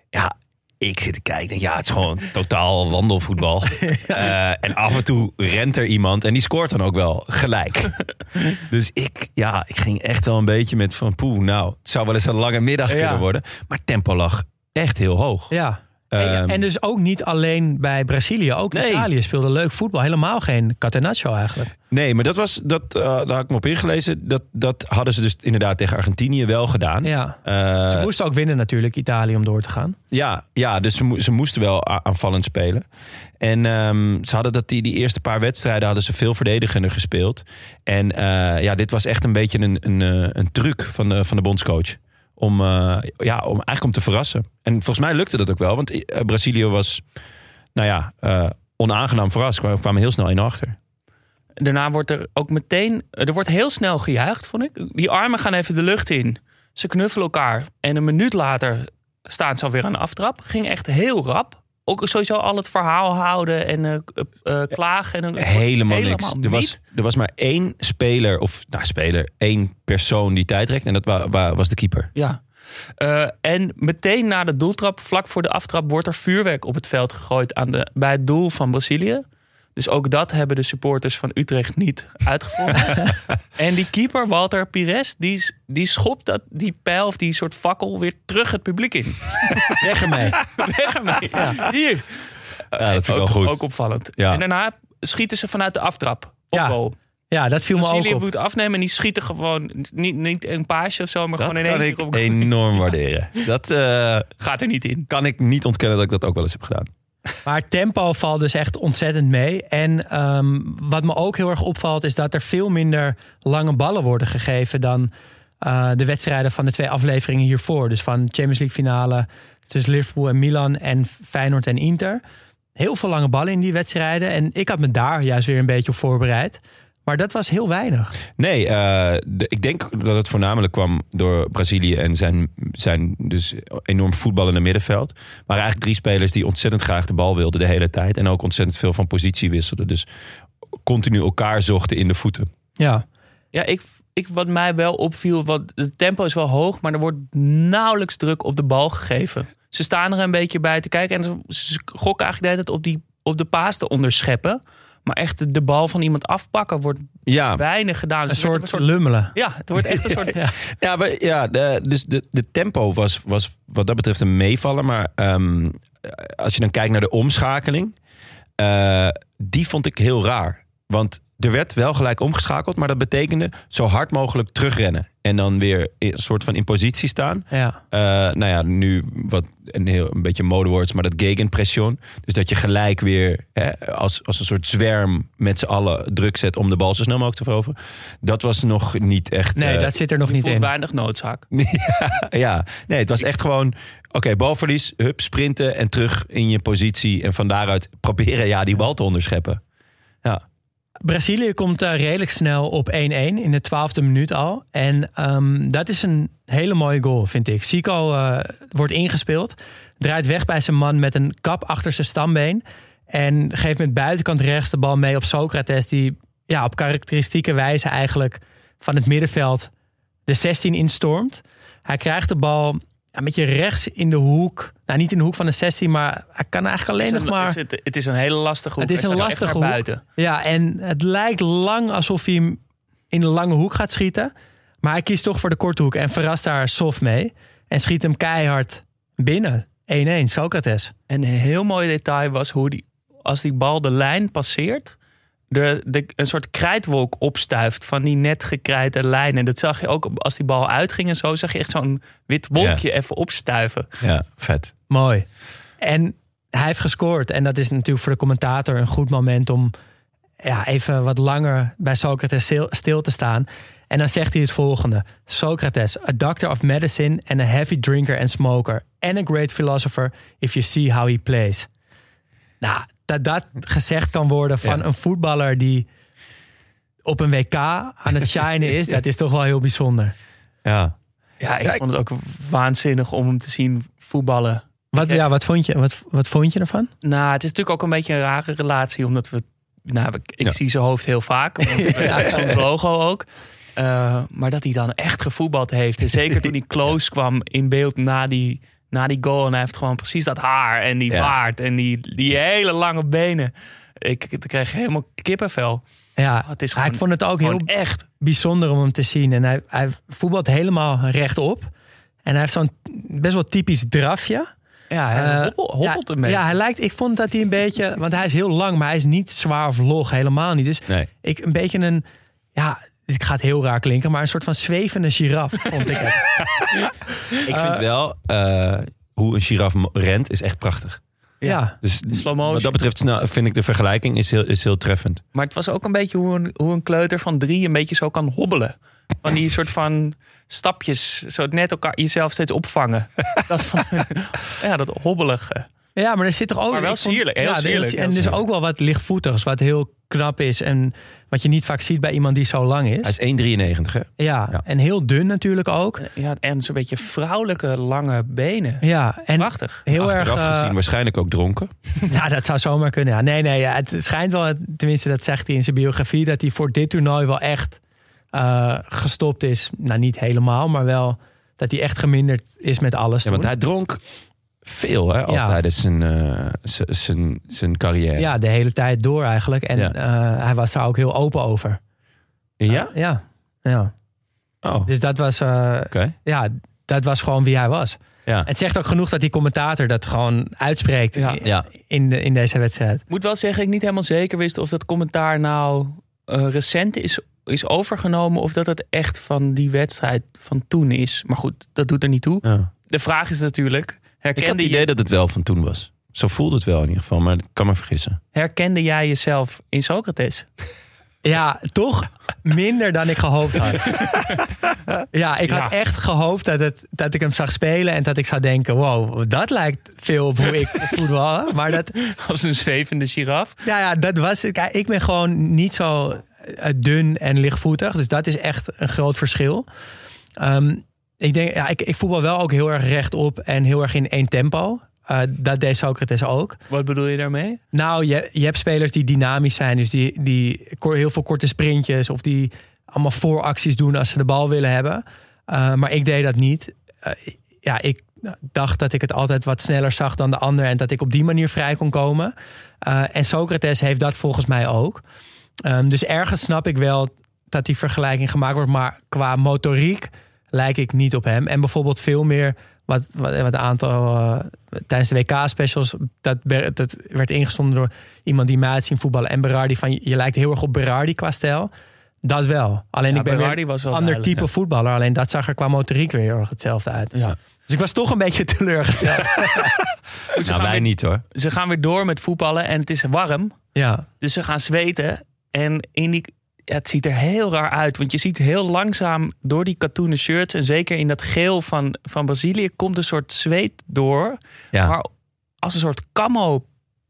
Ja, ik zit te kijken, ja, het is gewoon totaal wandelvoetbal. En af en toe rent er iemand en die scoort dan ook wel gelijk. dus ik, ja, ik ging echt wel een beetje met van, poeh, nou, het zou wel eens een lange middag Ja. kunnen worden. Maar tempo lag echt heel hoog. Ja. En, Ehm, en dus ook niet alleen bij Brazilië. Ook Nee. Italië speelde leuk voetbal. Helemaal geen catenaccio eigenlijk. Nee, maar dat was, dat, eh, daar had ik me op ingelezen. Dat, dat hadden ze dus inderdaad tegen Argentinië wel gedaan. Ja. Eh, Ze moesten ook winnen natuurlijk, Italië, om door te gaan. Ja, ja dus ze, mo- ze moesten wel aanvallend spelen. En ehm, ze hadden dat die, die eerste paar wedstrijden hadden ze veel verdedigender gespeeld. En eh, ja, dit was echt een beetje een, een, een truc van de, van de bondscoach. Om, eh, ja, om eigenlijk om te verrassen. En volgens mij lukte dat ook wel. Want eh, Brazilië was, nou ja, eh, onaangenaam verrast. Kwamen kwamen heel snel in achter. Daarna wordt er ook meteen... Er wordt heel snel gejuicht, vond ik. Die armen gaan even de lucht in. Ze knuffelen elkaar. En een minuut later staan ze alweer aan de aftrap. Ging echt heel rap. Ook sowieso al het verhaal houden en eh, eh, eh, klagen. En, Helemaal, niks. Helemaal Er was, er was maar één speler, of nou, speler, één persoon die tijd rekte. En dat wa- wa- was de keeper. Ja. En meteen na de doeltrap, vlak voor de aftrap, wordt er vuurwerk op het veld gegooid aan de, bij het doel van Brazilië. Dus ook dat hebben de supporters van Utrecht niet uitgevonden. en die keeper, Walter Pires, die, die schopt dat, die pijl of die soort fakkel weer terug het publiek in. Weg ermee. Weg ermee. Hier. Ja, dat vind ik wel ook, goed. ook opvallend. Ja. En daarna schieten ze vanuit de aftrap. Op Ja, goal. Ja, dat viel me ook Brazilië op. moet afnemen en die schieten gewoon niet, niet een paasje of zo, maar Dat gewoon in kan één ik keer op enorm waarderen. Dat eh, Gaat er niet in. kan ik niet ontkennen dat ik dat ook wel eens heb gedaan. Maar tempo valt dus echt ontzettend mee. En ehm, wat me ook heel erg opvalt is dat er veel minder lange ballen worden gegeven dan eh, de wedstrijden van de twee afleveringen hiervoor. Dus van Champions League finale tussen Liverpool en Milan en Feyenoord en Inter. Heel veel lange ballen in die wedstrijden. En ik had me daar juist weer een beetje op voorbereid. Maar dat was heel weinig. Nee, eh, de- ik denk dat het voornamelijk kwam door Brazilië en zijn, zijn dus enorm voetballende middenveld. Maar eigenlijk drie spelers die ontzettend graag de bal wilden de hele tijd. En ook ontzettend veel van positie wisselden. Dus continu elkaar zochten in de voeten. Ja, Ja, ik, ik, wat mij wel opviel, wat, het tempo is wel hoog, maar er wordt nauwelijks druk op de bal gegeven. Ze staan er een beetje bij te kijken en ze, ze gokken eigenlijk de hele tijd op, die, op de paas te onderscheppen. Maar echt de, bal van iemand afpakken wordt Ja, weinig gedaan. Dus een wordt soort lummelen. Ja, het wordt echt een soort... Ja. Ja, maar, ja de, dus de, de tempo was, was wat dat betreft een meevaller. Maar ehm, als je dan kijkt naar de omschakeling, eh, die vond ik heel raar. Want er werd wel gelijk omgeschakeld, maar dat betekende zo hard mogelijk terugrennen. En dan weer in- een soort van in positie staan. Ja. Eh, nou ja, nu wat een, heel, een beetje modewoords, maar dat gegenpression. Dus dat je gelijk weer hè, als, als een soort zwerm met z'n allen druk zet om de bal zo snel mogelijk te veroveren. Dat was nog niet echt. Nee, eh, dat zit er nog Je niet voelt in. weinig noodzaak. ja, nee, het was echt gewoon... Oké, balverlies, hup, sprinten en terug in je positie. En van daaruit proberen ja, die bal te onderscheppen. Ja, Brazilië komt eh, redelijk snel op 1-1 in de twaalfde minuut al. En ehm, dat is een hele mooie goal, vind ik. Zico eh, wordt ingespeeld, draait weg bij zijn man met een kap achter zijn stambeen. En geeft met buitenkant rechts de bal mee op Socrates, die ja, op karakteristieke wijze eigenlijk van het middenveld de 16 instormt. Hij krijgt de bal een beetje rechts in de hoek. Nou, niet in de hoek van de 16, maar hij kan eigenlijk alleen nog maar... is het, het is een hele lastige hoek. Het is een lastige hoek. buiten. Ja, en het lijkt lang alsof hij hem in de lange hoek gaat schieten. Maar hij kiest toch voor de korte hoek en verrast daar Sof mee. En schiet hem keihard binnen. 1-1, Socrates. En een heel mooi detail was hoe die, als die bal de lijn passeert, de, de, een soort krijtwolk opstuift van die net gekrijte lijn. En dat zag je ook als die bal uitging en zo, zag je echt zo'n wit wolkje even opstuiven. ja vet. Mooi. En hij heeft gescoord. En dat is natuurlijk voor de commentator een goed moment om ja, even wat langer bij Socrates stil, stil te staan. En dan zegt hij het volgende. Socrates, a doctor of medicine and a heavy drinker and smoker. And a great philosopher if you see how he plays. Nou, dat dat gezegd kan worden van Ja. een voetballer die op een WK aan het shinen is. Dat is toch wel heel bijzonder. Ja. Ja, ik vond het ook waanzinnig om hem te zien voetballen. Wat, Ja. wat, vond je, wat, wat vond je ervan? Nou, het is natuurlijk ook een beetje een rare relatie, omdat we. Nou, ik, ik Ja. zie zijn hoofd heel vaak. Want ja. is ons logo ook. Eh, maar dat hij dan echt gevoetbald heeft. En zeker toen hij close kwam in beeld na die, na die goal. En hij heeft gewoon precies dat haar en die Ja. baard en die, die hele lange benen. Ik, ik kreeg helemaal kippenvel. Ja, Het is maar ik gewoon- vond het ook heel Gewoon echt. bijzonder om hem te zien. En hij, hij voetbalt helemaal rechtop. En hij heeft zo'n best wel typisch drafje. Ja, hij Eh, hobbel- hobbelt ja, een beetje. Ja, hij lijkt, ik vond dat hij een beetje, want hij is heel lang, maar hij is niet zwaar of log, helemaal niet. Dus Nee. ik een beetje een, ja, het gaat heel raar klinken, maar een soort van zwevende giraf vond ik het. Ik vind wel, eh, hoe een giraf rent is echt prachtig. Ja. Dus slow motion. wat dat betreft vind ik de vergelijking is heel, is heel treffend. Maar het was ook een beetje hoe een, hoe een kleuter van drie een beetje zo kan hobbelen. Van die soort van stapjes, zo net elkaar jezelf steeds opvangen. dat van, ja, dat hobbelige. Ja, maar er zit toch ook... Maar wel sierlijk, heel ja, sierlijk, En is sierlijk. ook wel wat lichtvoetigs, wat heel knap is. En wat je niet vaak ziet bij iemand die zo lang is. Hij is 1,93 hè? ja, Ja. en heel dun natuurlijk ook. Ja, en zo'n beetje vrouwelijke lange benen. Ja, en Prachtig. heel erg... Achteraf eh, gezien waarschijnlijk ook dronken. Ja, dat zou zomaar kunnen. Ja. Nee, nee, ja, het schijnt wel, tenminste dat zegt hij in zijn biografie, dat hij voor dit toernooi wel echt eh, gestopt is. Nou, niet helemaal, maar wel dat hij echt geminderd is met alles. Ja, want hij dronk veel hè, al Ja. tijdens zijn, eh, zijn, zijn carrière. Ja, de hele tijd door eigenlijk. En Ja. eh, hij was daar ook heel open over. Ja? Ja, ja. Oh. Dus dat was, eh, ja, dat was gewoon wie hij was. Ja. Het zegt ook genoeg dat die commentator dat gewoon uitspreekt Ja. in, Ja. in, de, in deze wedstrijd. Ik moet wel zeggen, ik niet helemaal zeker wist of dat commentaar nou eh, recent is, is overgenomen. Of dat het echt van die wedstrijd van toen is. Maar goed, dat doet er niet toe. Ja. De vraag is natuurlijk, Ik had herkende, het idee je, dat het wel van toen was. Zo voelde het wel in ieder geval, maar ik kan me vergissen. herkende jij jezelf in Socrates? Ja, toch minder dan ik gehoopt had. ja, ik had Ja. echt gehoopt dat, het, dat ik hem zag spelen en dat ik zou denken: wow, dat lijkt veel op hoe ik voetbal. Maar dat, Als een zwevende giraf? ja, ja, dat was. Kijk, ik ben gewoon niet zo eh, dun en lichtvoetig, dus dat is echt een groot verschil. Ehm, ik denk, ja, ik, ik voetbal wel ook heel erg rechtop en heel erg in één tempo. Eh, dat deed Socrates ook. Wat bedoel je daarmee? Nou, je, je hebt spelers die dynamisch zijn. Dus die, die heel veel korte sprintjes. Of die allemaal vooracties doen als ze de bal willen hebben. Uh, maar ik deed dat niet. Uh, ja, ik dacht dat ik het altijd wat sneller zag dan de ander. En dat ik op die manier vrij kon komen. En Socrates heeft dat volgens mij ook. Um, dus ergens snap ik wel dat die vergelijking gemaakt wordt. Maar qua motoriek lijk ik niet op hem. En bijvoorbeeld veel meer wat, wat, wat een aantal uh, tijdens de WK-specials, dat, dat werd ingestonden door iemand die mij had zien voetballen en Berardi van je lijkt heel erg op Berardi qua stijl. Dat wel. Alleen Ja, ik ben Berardi weer was een ander duidelijk, type ja. voetballer. Alleen dat zag er qua motoriek weer heel erg hetzelfde uit. Ja. Dus ik was toch een beetje teleurgesteld. Goed, Nou, gaan wij weer, niet hoor. ze gaan weer door met voetballen en het is warm. ja. Dus ze gaan zweten. En in die, ja, het ziet er heel raar uit. Want je ziet heel langzaam door die katoenen shirts... en zeker in dat geel van, van Brazilië... komt een soort zweet door. Ja. Maar als een soort camo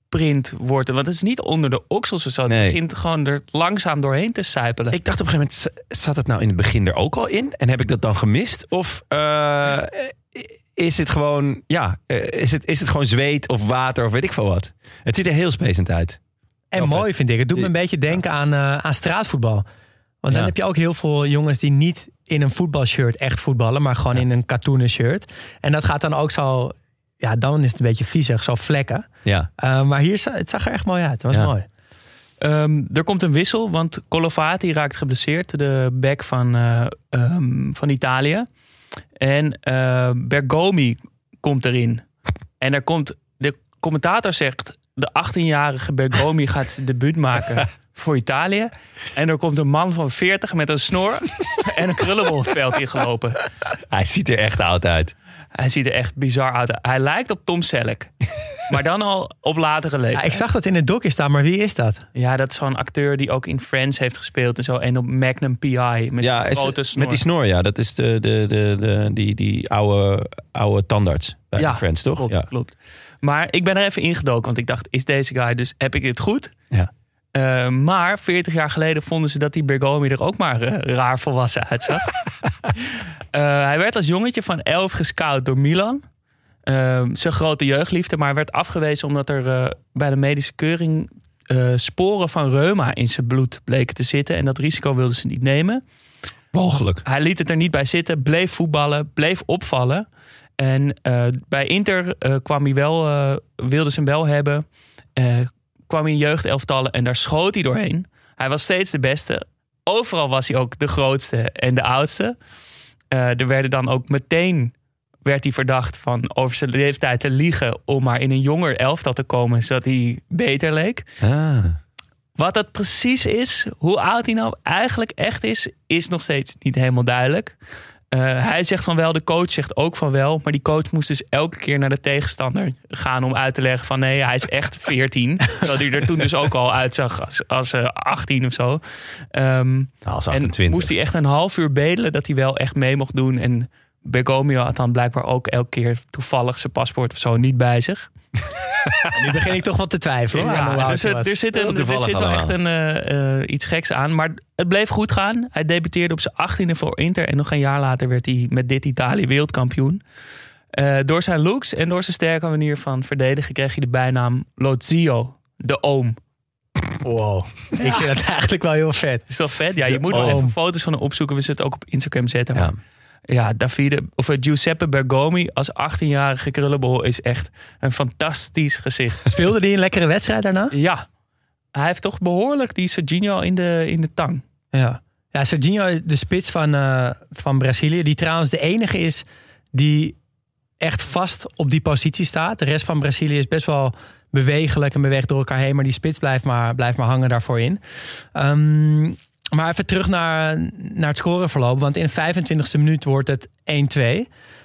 print wordt. Want het is niet onder de oksels of zo. Het Nee. begint gewoon er langzaam doorheen te sijpelen. Ik dacht op een gegeven moment, zat het nou in het begin er ook al in? En heb ik dat dan gemist? Of eh, is het gewoon, ja, eh, is het, is het gewoon zweet of water of weet ik veel wat? Het ziet er heel spacend uit. En mooi vet. vind ik. Het doet me een beetje denken aan, uh, aan straatvoetbal. Want dan heb je ook heel veel jongens die niet in een voetbalshirt echt voetballen, maar gewoon in een katoenen shirt. En dat gaat dan ook zo, ja, dan is het een beetje viezig, zo vlekken. Ja. Uh, maar hier, het zag er echt mooi uit. Het was Ja. mooi. Ehm, er komt een wissel, want Colovati raakt geblesseerd. De back van, eh, ehm, van Italië. En eh, Bergomi komt erin. En er komt, de commentator zegt... de 18-jarige Bergomi gaat zijn debuut maken voor Italië. En er komt een man van 40 met een snor... en een krullenbol het veld ingelopen. Hij ziet er echt oud uit. Hij ziet er echt bizar uit. Hij lijkt op Tom Selleck. Maar dan al op latere leeftijd. Ja, ik zag dat in het dokje staan, maar wie is dat? Ja, dat is zo'n acteur die ook in Friends heeft gespeeld en zo. En op Magnum PI met ja, grote snor. met die snor, ja. Dat is de, de, de, de, die, die oude, oude tandarts bij ja, Friends, toch? Klopt, ja. klopt. Maar ik ben er even ingedoken, want ik dacht, is deze guy dus, heb ik dit goed? Ja. Uh, maar 40 jaar geleden vonden ze dat die Bergomi er ook maar uh, raar volwassen uitzag. uh, hij werd als jongetje van 11 gescout door Milan. Zijn grote jeugdliefde, maar werd afgewezen omdat er eh, bij de medische keuring eh, sporen van reuma in zijn bloed bleken te zitten. En dat risico wilden ze niet nemen. Mogelijk. Hij liet het er niet bij zitten, bleef voetballen, bleef opvallen. En bij Inter kwam hij wel, wilden ze hem wel hebben. Kwam hij in jeugdelftallen en daar schoot hij doorheen. Hij was steeds de beste. Overal was hij ook de grootste en de oudste. er werden dan ook meteen werd hij verdacht van over zijn leeftijd te liegen om maar in een jonger elftal te komen, zodat hij beter leek. Ah. Wat dat precies is, hoe oud hij nou eigenlijk echt is, is nog steeds niet helemaal duidelijk. Uh, hij zegt van wel, de coach zegt ook van wel. Maar die coach moest dus elke keer naar de tegenstander gaan om uit te leggen van nee, hij is echt 14. Terwijl hij er toen dus ook al uitzag als, als uh, 18 of zo. Um, als en 28. moest hij echt een half uur bedelen dat hij wel echt mee mocht doen. En Bergomio had dan blijkbaar ook elke keer toevallig zijn paspoort of zo niet bij zich. nu begin ik toch wat te twijfelen. Ja, dus er, zit, een, er zit wel echt een, eh, eh, iets geks aan. Maar het bleef goed gaan. Hij debuteerde op zijn 18e voor Inter. En nog een jaar later werd hij met dit Italië wereldkampioen. Eh, door zijn looks en door zijn sterke manier van verdedigen kreeg hij de bijnaam Lozio, de oom. Wow. Ik vind dat eigenlijk wel heel vet. Is dat vet? Ja, je moet wel even foto's van hem opzoeken. We zullen het ook op Instagram zetten. Maar ja, Davide, of eh, Giuseppe Bergomi als 18-jarige krullenbol is echt een fantastisch gezicht. Speelde die een lekkere wedstrijd daarna? Ja, hij heeft toch behoorlijk die Serginho in de, in de tang. Ja. Ja, Serginho, de spits van, eh, van Brazilië, die trouwens de enige is die echt vast op die positie staat. De rest van Brazilië is best wel bewegelijk en beweegt door elkaar heen, maar die spits blijft maar, blijft maar hangen daarvoor in. Ehm, maar even terug naar, naar het scoreverloop, want in de 25e minuut wordt het 1-2.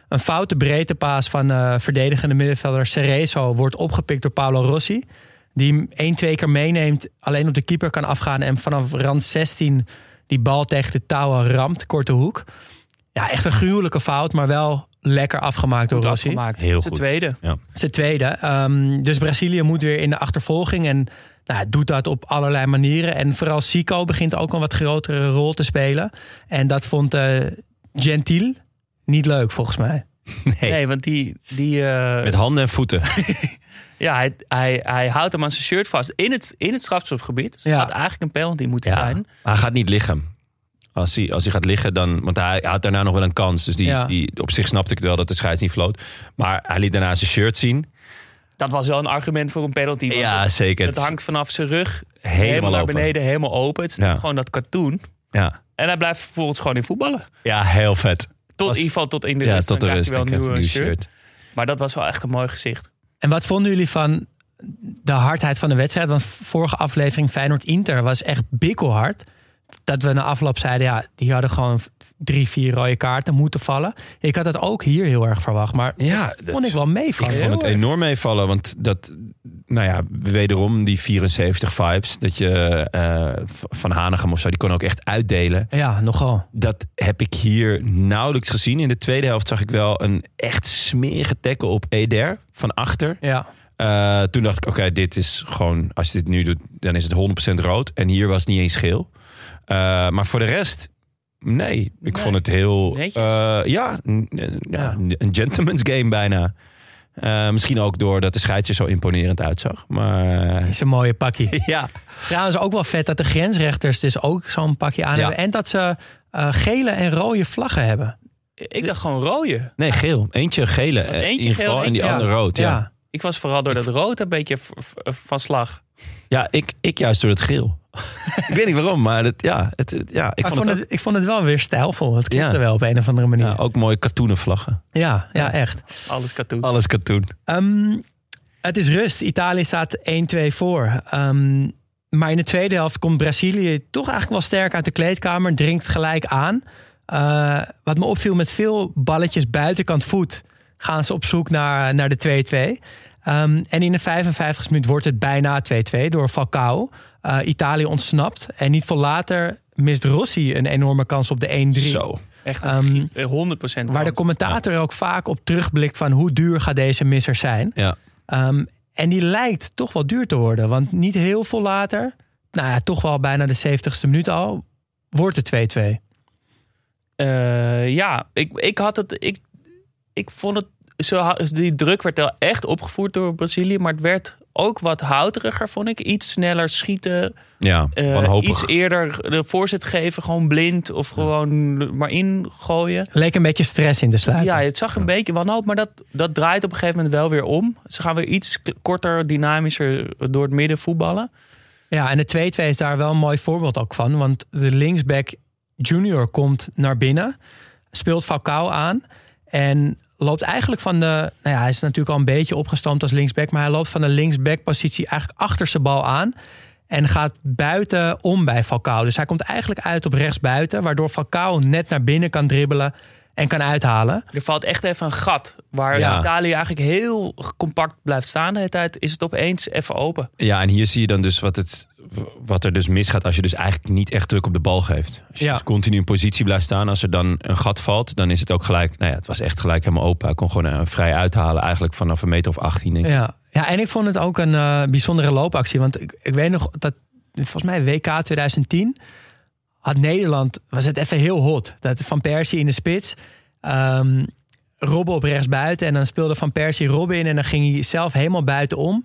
Een foute breedtepaas van eh, verdedigende middenvelder Cerezo wordt opgepikt door Paolo Rossi. Die hem één, twee keer meeneemt, alleen op de keeper kan afgaan en vanaf rand 16 die bal tegen de touwen ramt, korte hoek. Ja, echt een gruwelijke fout, maar wel lekker afgemaakt door Rossi. afgemaakt. Heel Zijn goed. tweede. Zijn tweede. Ehm, dus Brazilië moet weer in de achtervolging en nou, doet dat op allerlei manieren. En vooral Sico begint ook een wat grotere rol te spelen. En dat vond eh Gentil niet leuk, volgens mij. Nee. Nee, want die, die eh, Met handen en voeten. ja, hij, hij, hij houdt hem aan zijn shirt vast in het, in het strafschopgebied. Dus het Ja. had eigenlijk een penalty moeten Ja, zijn. maar hij gaat niet liggen. Als hij, als hij gaat liggen, dan. Want hij, hij had daarna nog wel een kans. Dus die, Ja. die, op zich snapte ik het wel dat de scheids niet floot. Maar hij liet daarna zijn shirt zien. Dat was wel een argument voor een penalty. want Ja, zeker. Het hangt vanaf zijn rug Helemaal helemaal, naar open. beneden, helemaal open. Het is Ja. gewoon dat cartoon. Ja. En hij blijft vervolgens gewoon in voetballen. ja, heel vet. Tot Was- in ieder geval tot in de Ja, rust. tot de Dan wel een nieuw shirt. shirt. Maar dat was wel echt een mooi gezicht. En wat vonden jullie van de hardheid van de wedstrijd? Want vorige aflevering Feyenoord-Inter was echt bikkelhard. Dat we na afloop zeiden, ja, die hadden gewoon drie, vier rode kaarten moeten vallen. Ik had dat ook hier heel erg verwacht. Maar Ja, dat vond ik wel meevallen. Ik vond het enorm meevallen. Want dat, nou ja, wederom die 74 vibes. Dat je eh, van Hanegem of zo, die kon ook echt uitdelen. Ja, nogal. Dat heb ik hier nauwelijks gezien. In de tweede helft zag ik wel een echt smerige tackle op Eder van achter. Ja. Eh, toen dacht ik, oké, dit is gewoon, als je dit nu doet, dan is het 100% rood. En hier was het niet eens geel. Eh, maar voor de rest, nee. Ik Nee. vond het heel, eh, ja, n- ja, een gentleman's game bijna. Eh, misschien ook doordat de scheids er zo imponerend uitzag. Maar Is een mooie pakje. ja, Trouwens ook wel vet dat de grensrechters dus ook zo'n pakje aan Ja. hebben. En dat ze eh, gele en rode vlaggen hebben. Ik dacht gewoon rode. nee, geel. Eentje gele Want in eentje ieder geval geel, en die eentje- andere rood. Ja, ja. Ik was vooral door dat rood een beetje van slag. Ik, ik juist door het geel. ik weet niet waarom, maar het, ja, het, het- ja, ik Maar vond het, het, ik vond het wel weer stijlvol. Het klopte Ja. wel op een of andere manier. ja, ook mooie katoenen vlaggen. Ja, ja, echt. Alles katoen. Alles katoen. Ehm, het is rust. Italië staat 1-2 voor. Ehm, maar in de tweede helft komt Brazilië toch eigenlijk wel sterk uit de kleedkamer. Dringt gelijk aan. Eh, wat me opviel met veel balletjes buitenkant voet... gaan ze op zoek naar, naar de 2-2. Ehm, en in de 55 minuut wordt het bijna 2-2 door Falcao. Eh, Italië ontsnapt. En niet veel later mist Rossi een enorme kans op de 1-3. Zo. Echt Ehm, een gi- 100% Waar de commentator ook vaak op terugblikt van hoe duur gaat deze misser zijn. Ja. Ehm, en die lijkt toch wel duur te worden. Want niet heel veel later, nou ja, toch wel bijna de 70ste minuut al, wordt het 2-2. Eh, ja, ik, ik had het. Ik, ik vond het. Zo, die druk werd wel echt opgevoerd door Brazilië. Maar het werd ook wat houteriger, vond ik. Iets sneller schieten. Ja, eh, iets eerder de voorzet geven. Gewoon blind. Of gewoon maar ingooien. Leek een beetje stress in de sluiting. Ja, het zag een beetje wanhoop. Maar dat, dat draait op een gegeven moment wel weer om. Ze gaan weer iets korter, dynamischer door het midden voetballen. Ja, en de 2-2 is daar wel een mooi voorbeeld ook van. Want de linksback junior komt naar binnen. Speelt Falcao aan. En loopt eigenlijk van de... Nou ja, hij is natuurlijk al een beetje opgestampt als linksback. Maar hij loopt van de linksback-positie eigenlijk achter zijn bal aan. En gaat buiten om bij Falcao. Dus hij komt eigenlijk uit op rechtsbuiten. Waardoor Falcao net naar binnen kan dribbelen en kan uithalen. Er valt echt even een gat. Waar Ja. Italië eigenlijk heel compact blijft staan de hele tijd. Is het opeens even open. Ja, en hier zie je dan dus wat, het, wat er dus misgaat als je dus eigenlijk niet echt druk op de bal geeft. Als je Ja. dus continu in positie blijft staan, als er dan een gat valt, dan is het ook gelijk. Nou ja, het was echt gelijk helemaal open. Hij kon gewoon eh, vrij uithalen, eigenlijk vanaf een meter of 18. Denk ik. Ja. ja, en ik vond het ook een eh, bijzondere loopactie. Want ik, ik weet nog dat, volgens mij WK 2010, had Nederland, was het even heel hot. Dat Van Persie in de spits, ehm Robben op rechts buiten. En dan speelde Van Persie Robben in en dan ging hij zelf helemaal buitenom.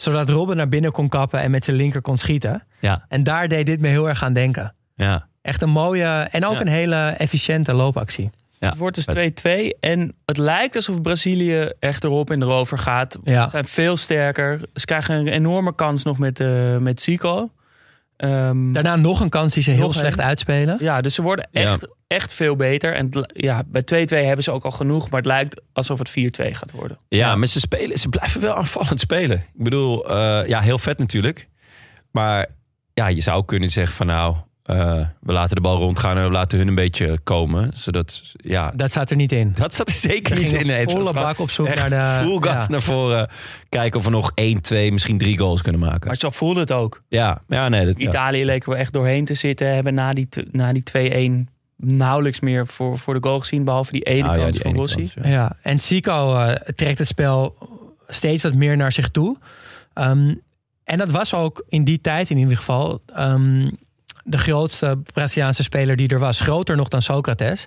Zodat Robben naar binnen kon kappen en met zijn linker kon schieten. Ja, En daar deed dit me heel erg aan denken. ja. Echt een mooie en ook Ja. een hele efficiënte loopactie. ja. Het wordt dus 2-2. En het lijkt alsof Brazilië echt erop en erover gaat. Ja. Ze zijn veel sterker. Ze krijgen een enorme kans nog met, eh met Zico. Ehm, Daarna nog een kans die ze heel slecht een. uitspelen. ja, dus ze worden echt, echt veel beter. En ja, bij 2-2 hebben ze ook al genoeg. Maar het lijkt alsof het 4-2 gaat worden. Ja, maar ze, spelen, ze blijven wel aanvallend spelen. Ik bedoel, eh, ja, heel vet natuurlijk. Maar ja, je zou kunnen zeggen van nou, eh, we laten de bal rondgaan en we laten hun een beetje komen. Zodat, ja, Dat zat er niet in. dat zat er zeker Ze niet in. Nee, volle bak op zoek naar de- full gas ja. naar voren. Kijken of we nog 1, 2, misschien drie goals kunnen maken. Maar zo voelde het ook. Ja, ja nee. Dat, ja. Italië leken we echt doorheen te zitten. Hebben na die, na die 2-1 nauwelijks meer voor, voor de goal gezien. Behalve die ene Nou ja, kans die van Rossi. Ja, en Zico eh, trekt het spel steeds wat meer naar zich toe. Ehm, en dat was ook in die tijd in ieder geval ehm, de grootste Braziliaanse speler die er was. Groter nog dan Socrates.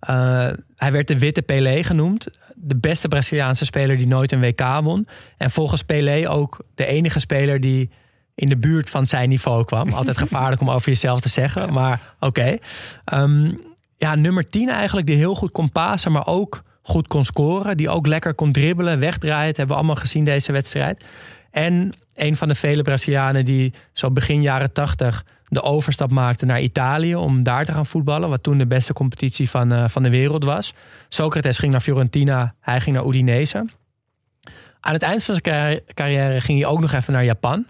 Eh, hij werd de witte Pelé genoemd. De beste Braziliaanse speler die nooit een WK won. En volgens Pelé ook de enige speler die in de buurt van zijn niveau kwam. Altijd gevaarlijk om over jezelf te zeggen, maar oké. Ehm, ja, nummer 10 eigenlijk, die heel goed kon pasen, maar ook goed kon scoren. Die ook lekker kon dribbelen, wegdraaien. Dat hebben we allemaal gezien deze wedstrijd. En een van de vele Brazilianen die zo begin jaren 80 de overstap maakte naar Italië om daar te gaan voetballen. Wat toen de beste competitie van, eh, van de wereld was. Socrates ging naar Fiorentina, hij ging naar Udinese. Aan het eind van zijn carri- carrière ging hij ook nog even naar Japan.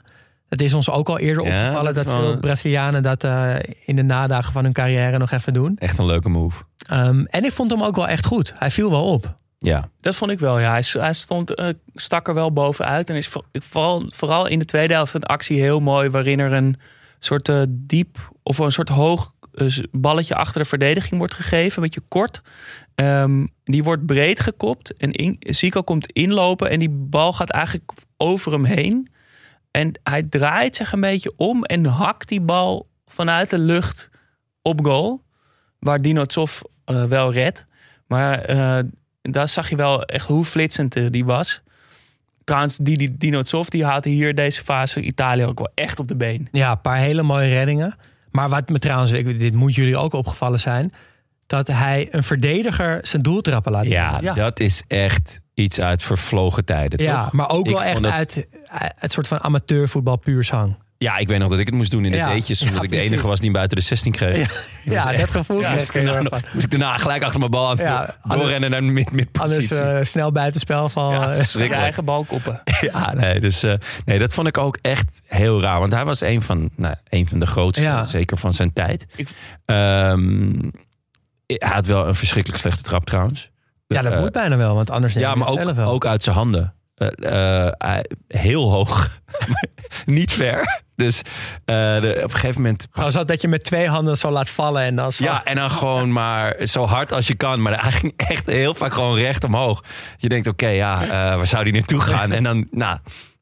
Het is ons ook al eerder Ja, opgevallen dat dat, is wel- veel Brazilianen dat eh, in de nadagen van hun carrière nog even doen. Echt een leuke move. Ehm, en ik vond hem ook wel echt goed. Hij viel wel op. Ja, Dat vond ik wel, ja. Hij, stond, eh, stak er wel bovenuit. En is vooral, vooral in de tweede helft een actie heel mooi... waarin er een soort eh, diep of een soort hoog eh, balletje achter de verdediging wordt gegeven. Een beetje kort. Ehm, die wordt breed gekopt. En in, Zico komt inlopen en die bal gaat eigenlijk over hem heen. En hij draait zich een beetje om en hakt die bal vanuit de lucht op goal. Waar Dinotsov eh wel redt. Maar daar zag je wel echt hoe flitsend die was. Trouwens, die, die Dinotsov die haalde hier deze fase Italië ook wel echt op de been. Ja, een paar hele mooie reddingen. Maar wat me trouwens, ik, dit moet jullie ook opgevallen zijn... dat hij een verdediger zijn doeltrappen laat ja, dat is echt iets uit vervlogen tijden, Ja, toch? maar ook Ik wel echt het- uit het soort van amateurvoetbal puur zang. Ja, ik weet nog dat ik het moest doen in de Ja, ja, omdat ik de enige was die hem buiten de 16 kreeg. Ja, dat gevoel Ja, kreeg moest, ik daarna, moest ik daarna gelijk achter mijn bal aan Ja, doorrennen naar de mid, Anders midpositie. eh, snel buitenspel van... Ja, eh, eigen bal koppen. Ja, nee, dus, eh, nee, dat vond ik ook echt heel raar. Want hij was een van, nou, een van de grootste, Ja. zeker van zijn tijd. Ik- Ehm, hij had wel een verschrikkelijk slechte trap trouwens. ja, dat moet bijna wel, want anders neem Ja, je maar het ook, zelf wel. ook uit zijn handen. Eh, eh, hij- heel hoog, maar niet ver. Dus eh, de, op een gegeven moment... Gewoon zo dat je met twee handen zo laat vallen en dan zo... Ja, en dan gewoon maar zo hard als je kan. Maar hij ging echt heel vaak gewoon recht omhoog. Je denkt, oké, ja, eh, waar zou die naartoe gaan? En dan, nou,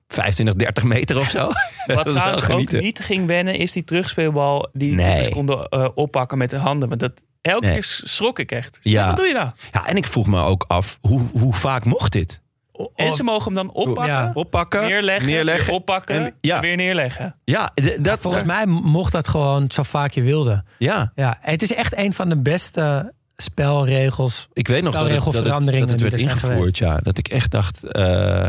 25, 30 meter of zo. Wat trouwens ook niet ging wennen, is die terugspeelbal die Nee. nee. konden eh, oppakken met de handen. Want dat, elke Nee. keer schrok ik echt. Ja. Wat doe je nou? Ja, en ik vroeg me ook af, hoe, hoe vaak mocht dit? En ze mogen hem dan oppakken, Ja. Oppakken, neerleggen, neerleggen. weer oppakken, en- ja. weer neerleggen. Ja, dat Volgens mij mocht dat gewoon zo vaak je wilde. Ja, Ja, het is echt een van de beste spelregels. ik weet nog dat het, dat het, dat het werd er ingevoerd. Ja, dat ik echt dacht, eh,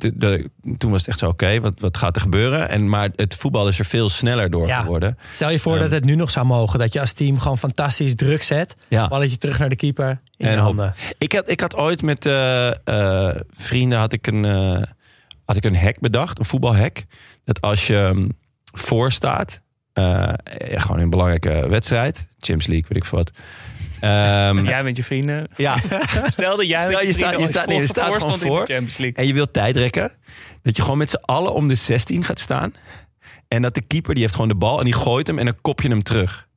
de- de- toen was het echt zo, oké, wat, wat gaat er gebeuren? En, maar het voetbal is er veel sneller door Ja. geworden. Stel je voor Ehm. dat het nu nog zou mogen. Dat je als team gewoon fantastisch druk zet. Ja. Balletje terug naar de keeper. In En de hop. handen. Ik had, ik had ooit met eh, eh, vrienden had ik, een, eh, had ik een hack bedacht, een voetbalhack. Dat als je ehm, voor staat, gewoon in een belangrijke wedstrijd, Champions League, weet ik veel wat. Ehm, Jij met je vrienden. ja, Stel dat jij Stel, met je staat- vrienden je staat- nee, je staat gewoon voor. de Champions League. en je wilt tijd rekken, dat je gewoon met z'n allen om de 16 gaat staan. En dat de keeper, die heeft gewoon de bal en die gooit hem en dan kop je hem terug.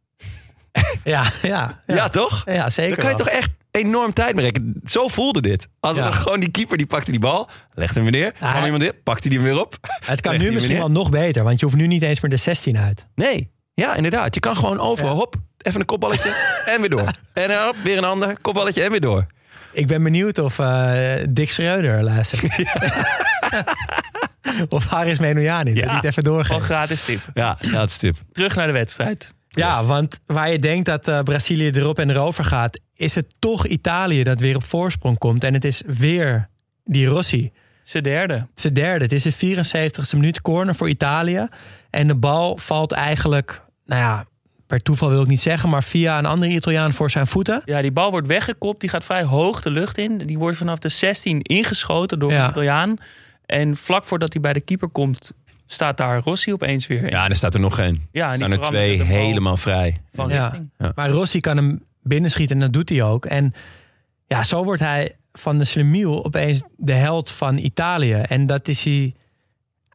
Ja, ja, Ja, ja. toch? Ja, zeker. Dan kan je wel. toch echt enorm tijd bereiken. Zo voelde dit. Als Ja. gewoon die keeper die pakte die bal, legde hem weer neer. Ja, kwam iemand in, pakte die hem weer op. Het kan Legt nu misschien wel nog beter. Want je hoeft nu niet eens meer de 16 uit. Nee, ja, inderdaad. Je kan gewoon overal, Ja. hop, even een kopballetje en weer door. En dan hop, weer een ander, kopballetje en weer door. Ik ben benieuwd of eh, Dick Schreuder luistert. of Haris Menojani. Dat Ja. hij het even Gewoon doorgeeft. gratis tip. Ja, ja dat is tip. Terug naar de wedstrijd. Ja, want waar je denkt dat eh, Brazilië erop en erover gaat... is het toch Italië dat weer op voorsprong komt. En het is weer die Rossi. Zijn derde. De derde. Het is de 74ste minuut corner voor Italië. En de bal valt eigenlijk, nou ja, per toeval wil ik niet zeggen... maar via een andere Italiaan voor zijn voeten. Ja, die bal wordt weggekopt. Die gaat vrij hoog de lucht in. Die wordt vanaf de 16 ingeschoten door Ja. een Italiaan. En vlak voordat hij bij de keeper komt, staat daar Rossi opeens weer. Ja, en er staat er nog één. Ja, en er die staan er twee helemaal vrij. van Ja. richting. Maar Rossi kan hem binnenschieten en dat doet hij ook. En ja, zo wordt hij van de Slemiel opeens de held van Italië. En dat is hij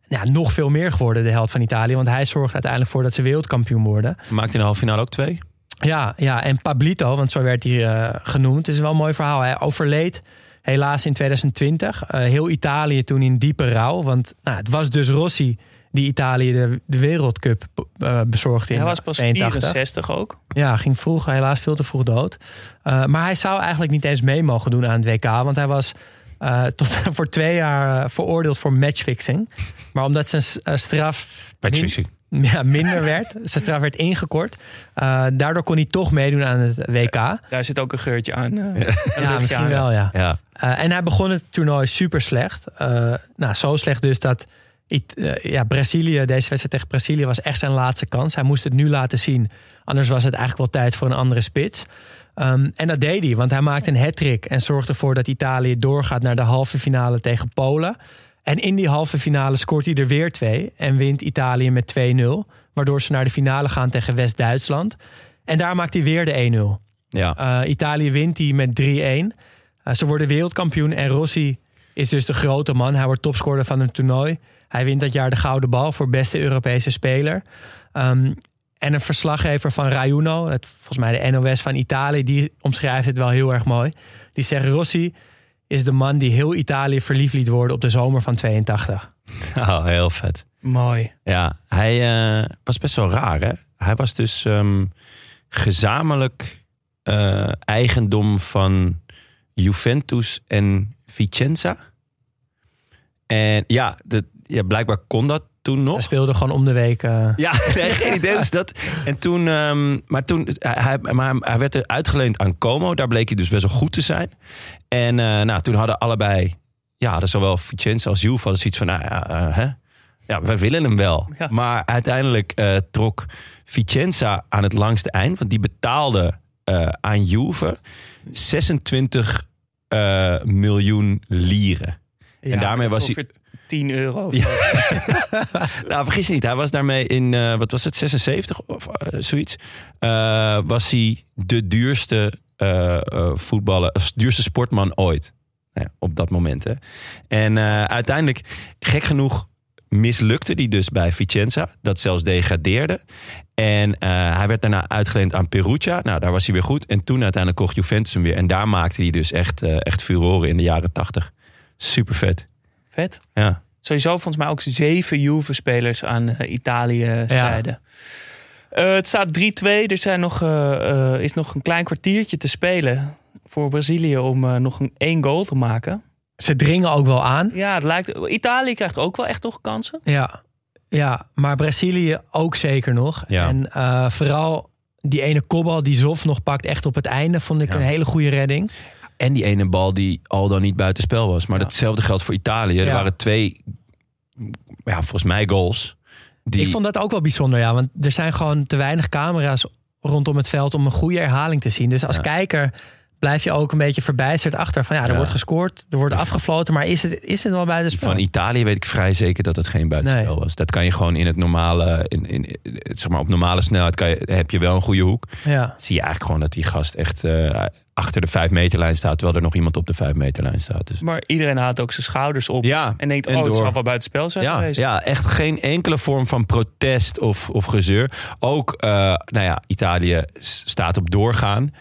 ja, nog veel meer geworden, de held van Italië. Want hij zorgt uiteindelijk voor dat ze wereldkampioen worden. Maakt in de halve finale ook twee. Ja, ja, en Pablito, want zo werd hij eh, genoemd. Het is wel een mooi verhaal. Hij overleed helaas in 2020. Eh, heel Italië toen in diepe rouw. Want nou, het was dus Rossi die Italië de, de wereldcup eh, bezorgde in Hij was pas 82. 64 ook. Ja, ging vroeg, helaas veel te vroeg dood. Uh, maar hij zou eigenlijk niet eens mee mogen doen aan het WK. Want hij was uh, tot voor twee jaar uh, veroordeeld voor matchfixing. Maar omdat zijn uh, straf Matchfixing. min, ja, minder werd, zijn straf werd ingekort. Uh, daardoor kon hij toch meedoen aan het WK. Daar zit ook een geurtje aan. ja, ja misschien aan, wel, ja. ja. Uh, en hij begon het toernooi super slecht. Uh, nou, zo slecht dus dat uh, ja, Brazilië, deze wedstrijd tegen Brazilië was echt zijn laatste kans. Hij moest het nu laten zien. Anders was het eigenlijk wel tijd voor een andere spits. Um, en dat deed hij, want hij maakte een hat-trick en zorgde ervoor dat Italië doorgaat naar de halve finale tegen Polen. En in die halve finale scoort hij er weer twee en wint Italië met 2-0. Waardoor ze naar de finale gaan tegen West-Duitsland. En daar maakt hij weer de 1-0. Ja. Uh, Italië wint die met 3-1. Uh, ze worden wereldkampioen en Rossi is dus de grote man. Hij wordt topscorer van het toernooi. Hij wint dat jaar de gouden bal voor beste Europese speler. Um, en een verslaggever van Raiuno, het, volgens mij de NOS van Italië, die omschrijft het wel heel erg mooi. Die zegt: Rossi is de man die heel Italië verliefd liet worden op de zomer van 82. Oh, heel vet. Mooi. Ja, hij uh, was best wel raar, hè? Hij was dus um, gezamenlijk uh, eigendom van Juventus en Vicenza. En ja, de, ja, blijkbaar kon dat toen nog. Hij speelde gewoon om de week. Uh... Ja, nee, geen idee hoe is dat. En toen, um, maar toen, hij, maar hij werd er uitgeleend aan Como. Daar bleek hij dus best wel goed te zijn. En uh, nou, toen hadden allebei, ja, hadden zowel Vicenza als Juve hadden zoiets van, nou ja, uh, hè? ja, wij willen hem wel. Ja. Maar uiteindelijk trok Vicenza aan het langste eind, want die betaalde aan Juve 26 miljoen lieren. Ja, en daarmee was hij 10 euro. Ja. nou, vergis je niet. Hij was daarmee in, uh, wat was het, 76 of uh, zoiets. Uh, was hij de duurste voetballer, of duurste sportman ooit. Ja, op dat moment. Hè. En uiteindelijk, gek genoeg, mislukte hij dus bij Vicenza. Dat zelfs degradeerde. En hij werd daarna uitgeleend aan Perugia. Nou, daar was hij weer goed. En toen uiteindelijk kocht Juventus hem weer. En daar maakte hij dus echt, echt furoren in de jaren 80. Super vet. Vet. Ja. Sowieso volgens mij ook zeven Juve-spelers aan uh, Italië zijde. Ja. Uh, het staat 3-2. Er zijn nog, uh, is nog een klein kwartiertje te spelen voor Brazilië om nog een één goal te maken. Ze dringen ook wel aan. Ja, het lijkt. Italië krijgt ook wel echt nog kansen. Ja, ja maar Brazilië ook zeker nog. Ja. En vooral die ene kopbal die Zof nog pakt echt op het einde, vond ik ja. een hele goede redding. En die ene bal die al dan niet buitenspel was. Maar Ja. hetzelfde geldt voor Italië. Er waren twee, ja, volgens mij goals. Die, Ik vond dat ook wel bijzonder, ja. Want er zijn gewoon te weinig camera's rondom het veld om een goede herhaling te zien. Dus als kijker blijf je ook een beetje verbijsterd achter. Van ja, er Ja. wordt gescoord, er wordt De- afgefloten. Maar is het, is het wel buitenspel? Van Italië weet ik vrij zeker dat het geen buitenspel Nee. was. Dat kan je gewoon in het normale, in, in, zeg maar op normale snelheid kan je, heb je wel een goede hoek. Ja. Zie je eigenlijk gewoon dat die gast echt eh, achter de vijf meterlijn staat, terwijl er nog iemand op de vijf meterlijn staat. Dus Maar iedereen haalt ook zijn schouders op. ja, En denkt, en oh, het door. zal wel buitenspel zijn ja, geweest. ja, echt geen enkele vorm van protest of, of gezeur. Ook, eh, nou ja, Italië staat op doorgaan.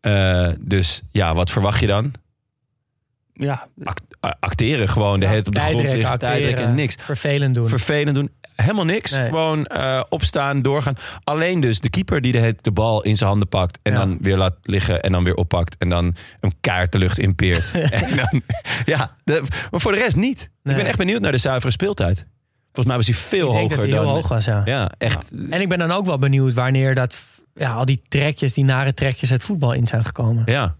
Eh, dus ja, wat verwacht je dan? Ja, Act- acteren gewoon de hele tijd op de grond liggen, tijdrekken niks. Vervelend doen. vervelend doen. Helemaal niks. Nee. Gewoon eh, opstaan, doorgaan. Alleen dus de keeper die de, de bal in zijn handen pakt. En Ja. dan weer laat liggen. En dan weer oppakt. En dan een kaart de lucht inpeert. en dan, ja, de- maar voor de rest niet. Nee. Ik ben echt benieuwd naar de zuivere speeltijd. Volgens mij was hij veel ik denk hoger dat hij dan... heel hoog was, ja. Ja, echt. En ik ben dan ook wel benieuwd wanneer dat, ja, al die trekjes, die nare trekjes het voetbal in zijn gekomen. Ja.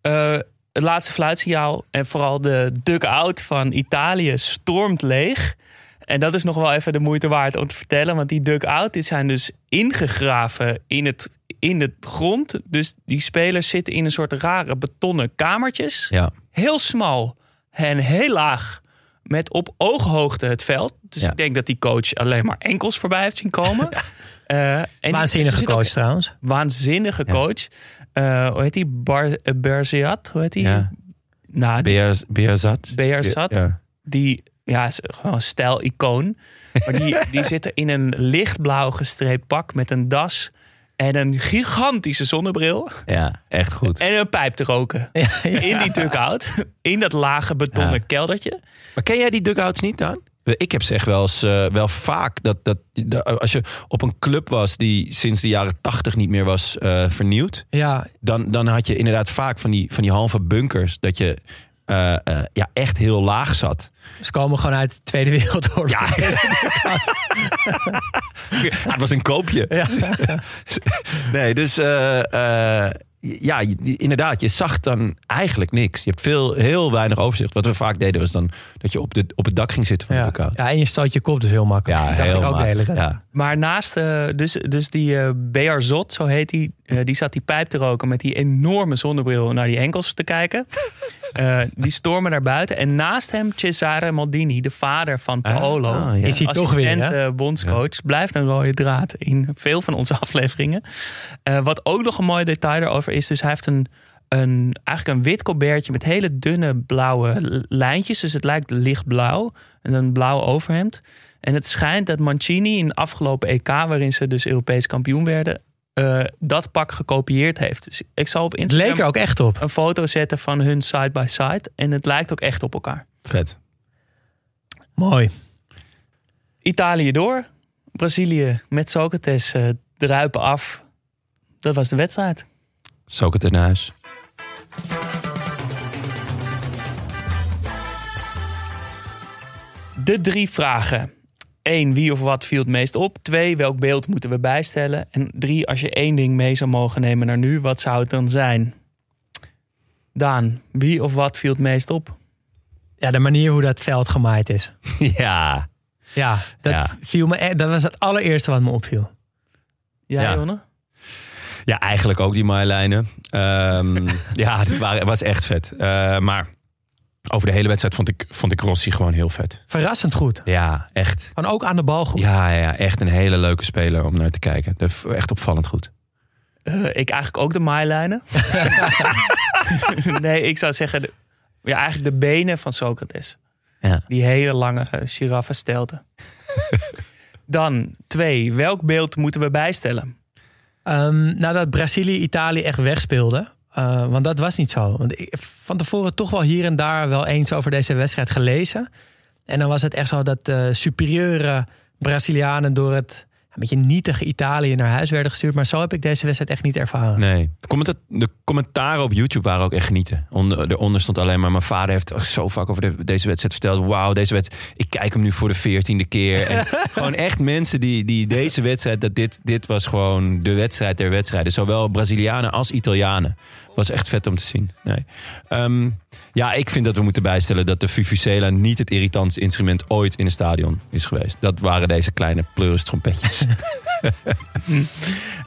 Eh, het laatste fluitsignaal en vooral de duck-out van Italië stormt leeg. En dat is nog wel even de moeite waard om te vertellen. Want die duck-out zijn dus ingegraven in het, in het grond. Dus die spelers zitten in een soort rare betonnen kamertjes. Ja. Heel smal en heel laag. Met op ooghoogte het veld. Dus Ja. ik denk dat die coach alleen maar enkels voorbij heeft zien komen. Eh, en Waanzinnige ook coach trouwens. waanzinnige Ja. coach. Eh, hoe heet die? Bar, eh, Berziat? Hoe heet die? Ja. Nou, Beerzat. Beerzat. Ja. die ja, is gewoon een stijl-icoon. Maar die, die zitten in een lichtblauw gestreept pak met een das en een gigantische zonnebril. ja, echt goed. En een pijp te roken. In die dugout. In dat lage betonnen Ja. keldertje. Maar ken jij die dugouts niet dan? Ik heb ze echt wel, eens, eh, wel vaak. Dat, dat, dat- als je op een club was die sinds de jaren tachtig niet meer was eh, vernieuwd. Ja, Dan, dan had je inderdaad vaak van die, van die halve bunkers. Dat je eh, eh, ja, echt heel laag zat. ze komen gewoon uit de Tweede Wereldoorlog. Ja, het was een koopje. nee, dus eh, eh, ja, je- inderdaad, je zag dan eigenlijk niks. Je hebt veel, heel weinig overzicht. Wat we vaak deden was dan dat je op, de, op het dak ging zitten van de Ja. en je stoot je kop dus heel makkelijk. Ja, Dat dacht heel ik ook makkelijk. Ja. Maar naast, eh, dus, dus die eh Bearzot, zo heet die, eh, die zat die pijp te roken met die enorme zonnebril naar die enkels te kijken. Eh, die stormen naar buiten. En naast hem Cesare Maldini, de vader van Paolo. Ah, ja. Is hij toch weer, assistent hè? eh, bondscoach. Blijft een rode draad in veel van onze afleveringen. Eh, wat ook nog een mooi detail erover is, dus hij heeft een, een, eigenlijk een wit colbertje met hele dunne blauwe lijntjes. Dus het lijkt lichtblauw. En een blauw overhemd. En het schijnt dat Mancini in de afgelopen EK, waarin ze dus Europees kampioen werden, eh, dat pak gekopieerd heeft. Dus ik zal op Het Instagram leek er ook echt op. een foto zetten van hun side by side. En het lijkt ook echt op elkaar. Vet. Mooi. Italië door. Brazilië met Socrates eh druipen af. Dat was de wedstrijd. Socrates naar huis. De drie vragen. Eén, wie of wat viel het meest op? Twee, welk beeld moeten we bijstellen? En drie, als je één ding mee zou mogen nemen naar nu, wat zou het dan zijn? Daan, wie of wat viel het meest op? Ja, de manier hoe dat veld gemaaid is. ja. Ja, dat, Ja. Viel me, e- dat was het allereerste wat me opviel. Jij, Ja. Jonne? ja, eigenlijk ook die maaijlijnen. Ehm, ja, het was echt vet. Eh, maar over de hele wedstrijd vond ik, vond ik Rossi gewoon heel vet. Verrassend goed. Ja, echt. Van ook aan de bal goed. Ja, ja, ja, echt een hele leuke speler om naar te kijken. Echt opvallend goed. Eh, ik eigenlijk ook de maaijlijnen. nee, ik zou zeggen, de, ja, eigenlijk de benen van Socrates. Ja. Die hele lange uh, giraffenstelten. Dan twee, welk beeld moeten we bijstellen? Ehm, nadat Brazilië Italië echt wegspeelde. Eh, want dat was niet zo. Want ik van tevoren toch wel hier en daar wel eens over deze wedstrijd gelezen. En dan was het echt zo dat de superieure Brazilianen door het een beetje nietige Italië naar huis werden gestuurd. Maar zo heb ik deze wedstrijd echt niet ervaren. Nee. De, commenta- de commentaren op YouTube waren ook echt genieten. Onder, eronder stond alleen maar... Mijn vader heeft zo vaak over de- deze wedstrijd verteld. Wauw, deze wedstrijd... Ik kijk hem nu voor de veertiende keer. En gewoon echt mensen die, die deze wedstrijd... Dat dit, dit was gewoon de wedstrijd der wedstrijden. Zowel Brazilianen als Italianen. Was echt vet om te zien. Nee. Ehm, ja, ik vind dat we moeten bijstellen dat de Vuvuzela niet het irritantste instrument ooit in een stadion is geweest. Dat waren deze kleine pleuris trompetjes.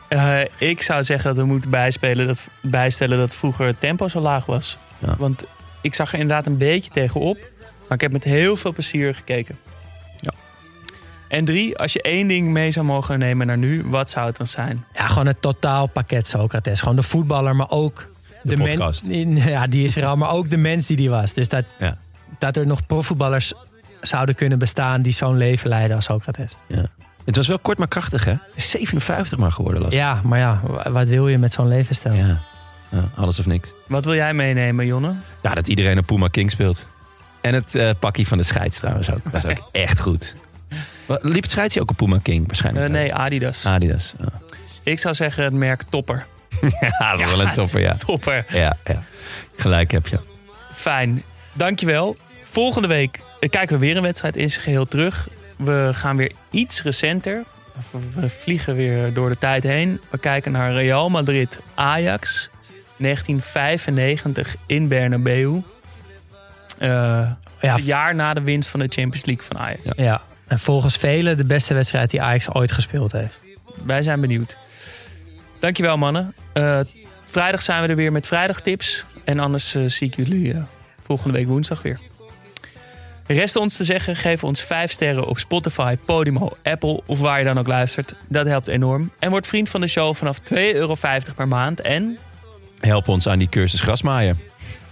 Eh, ik zou zeggen dat we moeten bijspelen dat, bijstellen dat vroeger het tempo zo laag was. Ja. Want ik zag er inderdaad een beetje tegenop. Maar ik heb met heel veel plezier gekeken. Ja. En drie, als je één ding mee zou mogen nemen naar nu, wat zou het dan zijn? Ja, gewoon het totaalpakket Socrates. Gewoon de voetballer, maar ook De de, podcast. Ja, die is er al, maar ook de mens die die was. Dus dat, Ja. dat er nog profvoetballers zouden kunnen bestaan die zo'n leven leiden als Socrates. Het was wel kort maar krachtig, hè? 57 maar geworden, las. Ja, maar ja, wa- wat wil je met zo'n levensstijl? Ja. Ja, alles of niks. Wat wil jij meenemen, Jonne? Ja, dat iedereen een Puma King speelt. En het eh, pakje van de scheids trouwens ook. Dat is ook echt goed. Wat, Liep het scheidsje ook op Puma King waarschijnlijk? Eh, nee, Adidas. Adidas. Oh. Ik zou zeggen het merk Topper. Ja, dat is wel een topper, ja. Topper. Ja, ja. Gelijk heb je. Fijn. Dankjewel. Volgende week kijken we weer een wedstrijd in zijn geheel terug. We gaan weer iets recenter. We- vliegen weer door de tijd heen. We kijken naar Real Madrid Ajax. 1995 in Bernabeu. Eh, Ja, het jaar na de winst van de Champions League van Ajax. ja. En volgens velen de beste wedstrijd die Ajax ooit gespeeld heeft. Wij zijn benieuwd. Dankjewel mannen. Eh, vrijdag zijn we er weer met vrijdagtips. En anders eh, zie ik jullie eh, volgende week woensdag weer. Rest ons te zeggen, geef ons 5 sterren op Spotify, Podimo, Apple of waar je dan ook luistert. Dat helpt enorm. En word vriend van de show vanaf 2,50 euro per maand. En Help ons aan die cursus grasmaaien.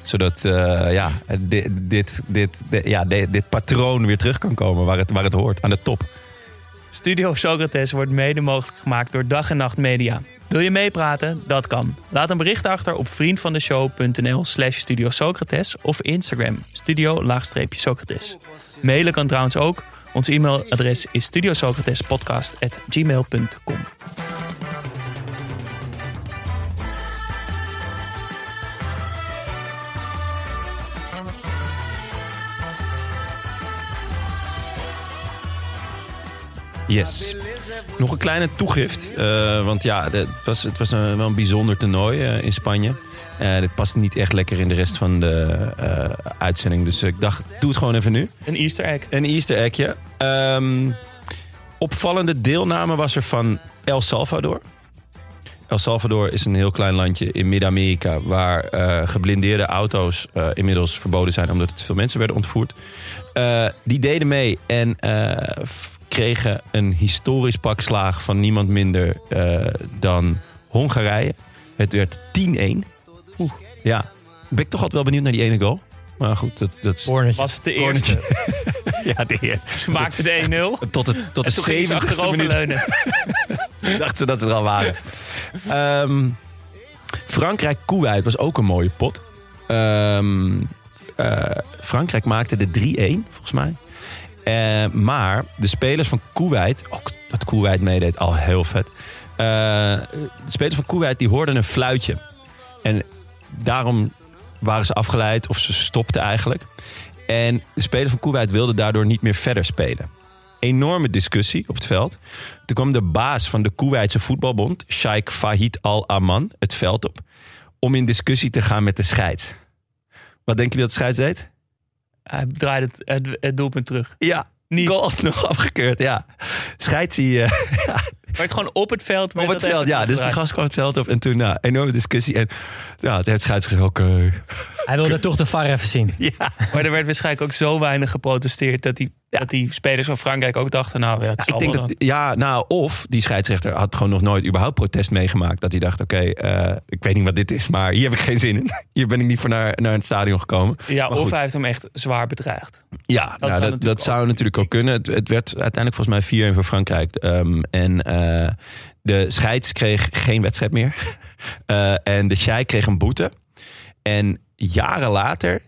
Zodat ja, dit, dit, dit, ja, dit patroon weer terug kan komen waar het, waar het hoort. Aan de top. Studio Socrates wordt mede mogelijk gemaakt door Dag en Nacht Media. Wil je meepraten? Dat kan. Laat een bericht achter op vriendvandeshow.nl slash Studio Socrates of Instagram studio-socrates. Mailen kan trouwens ook. Ons e-mailadres is studiosocratespodcast.gmail.com Yes. Nog een kleine toegift. eh, want ja, het was, het was een, wel een bijzonder toernooi eh, in Spanje. Eh dit past niet echt lekker in de rest van de uitzending. Dus ik dacht, doe het gewoon even nu. Een easter egg. Een easter eggje. Ehm, opvallende deelname was er van El Salvador. El Salvador is een heel klein landje in Midden-Amerika... waar geblindeerde auto's inmiddels verboden zijn... omdat er te veel mensen werden ontvoerd. Die deden mee en kregen een historisch pak slaag... van niemand minder eh, dan Hongarije. Het werd 10-1. Oeh. Ja, ben ik toch altijd wel benieuwd naar die ene goal. Maar goed, dat, dat. Bornetje. Was het de eerste. Ja, de eerste. Ze maakte de 1-0. Tot, het, tot de En toen ging ze 70ste minuut dachten ze dat ze er al waren. Ehm, Frankrijk-Koeweit was ook een mooie pot. Ehm, eh, Frankrijk maakte de 3-1, volgens mij. Eh, maar de spelers van Koeweit, ook dat Koeweit meedeed, al heel vet. Eh, de spelers van Koeweit die hoorden een fluitje. En daarom waren ze afgeleid, of ze stopten eigenlijk. En de spelers van Koeweit wilden daardoor niet meer verder spelen. Enorme discussie op het veld. Toen kwam de baas van de Koeweitse voetbalbond, Sheikh Fahid Al-Aman, het veld op. Om in discussie te gaan met de scheids. Wat denken jullie dat de scheids deed? Hij draaide het, het, het doelpunt terug. Ja, Niet. goal alsnog afgekeurd. Ja. Scheids die, eh, Werd gewoon op het veld. op het dat veld. Ja, dus die teruggedraaid. gast kwam het veld op. En toen, nou, enorme discussie. En ja, toen heeft de scheids gezegd, oké. Hij wilde toch de VAR even zien. Ja. Maar er werd waarschijnlijk ook zo weinig geprotesteerd... dat die, dat die spelers van Frankrijk ook dachten... nou ja, het Ik denk dat, ja, nou, of die scheidsrechter had gewoon nog nooit überhaupt protest meegemaakt. Dat hij dacht, oké, eh, ik weet niet wat dit is, maar hier heb ik geen zin in. Hier ben ik niet voor naar, naar het stadion gekomen. Ja, Maar of goed. hij heeft hem echt zwaar bedreigd. Ja, nou, dat, dat, natuurlijk zou ook. natuurlijk ook kunnen. Het, het werd uiteindelijk volgens mij 4-1 voor Frankrijk. Ehm, en eh, de scheids kreeg geen wedstrijd meer. Eh, en de sheik kreeg een boete. En jaren later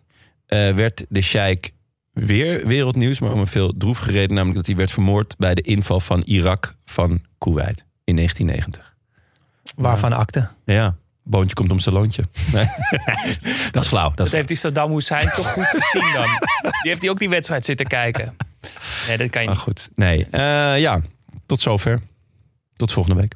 eh, werd de sheik weer wereldnieuws, maar om een veel droevige reden. Namelijk dat hij werd vermoord bij de inval van Irak van Kuwait in 1990. Waarvan akte. Ja, boontje komt om zijn loontje. Nee. dat is flauw. Dat Dat is heeft die Saddam Hussein toch goed gezien dan. Die heeft hij ook die wedstrijd zitten kijken. Nee, dat kan je maar niet. goed. Nee, ja, tot zover. Tot volgende week.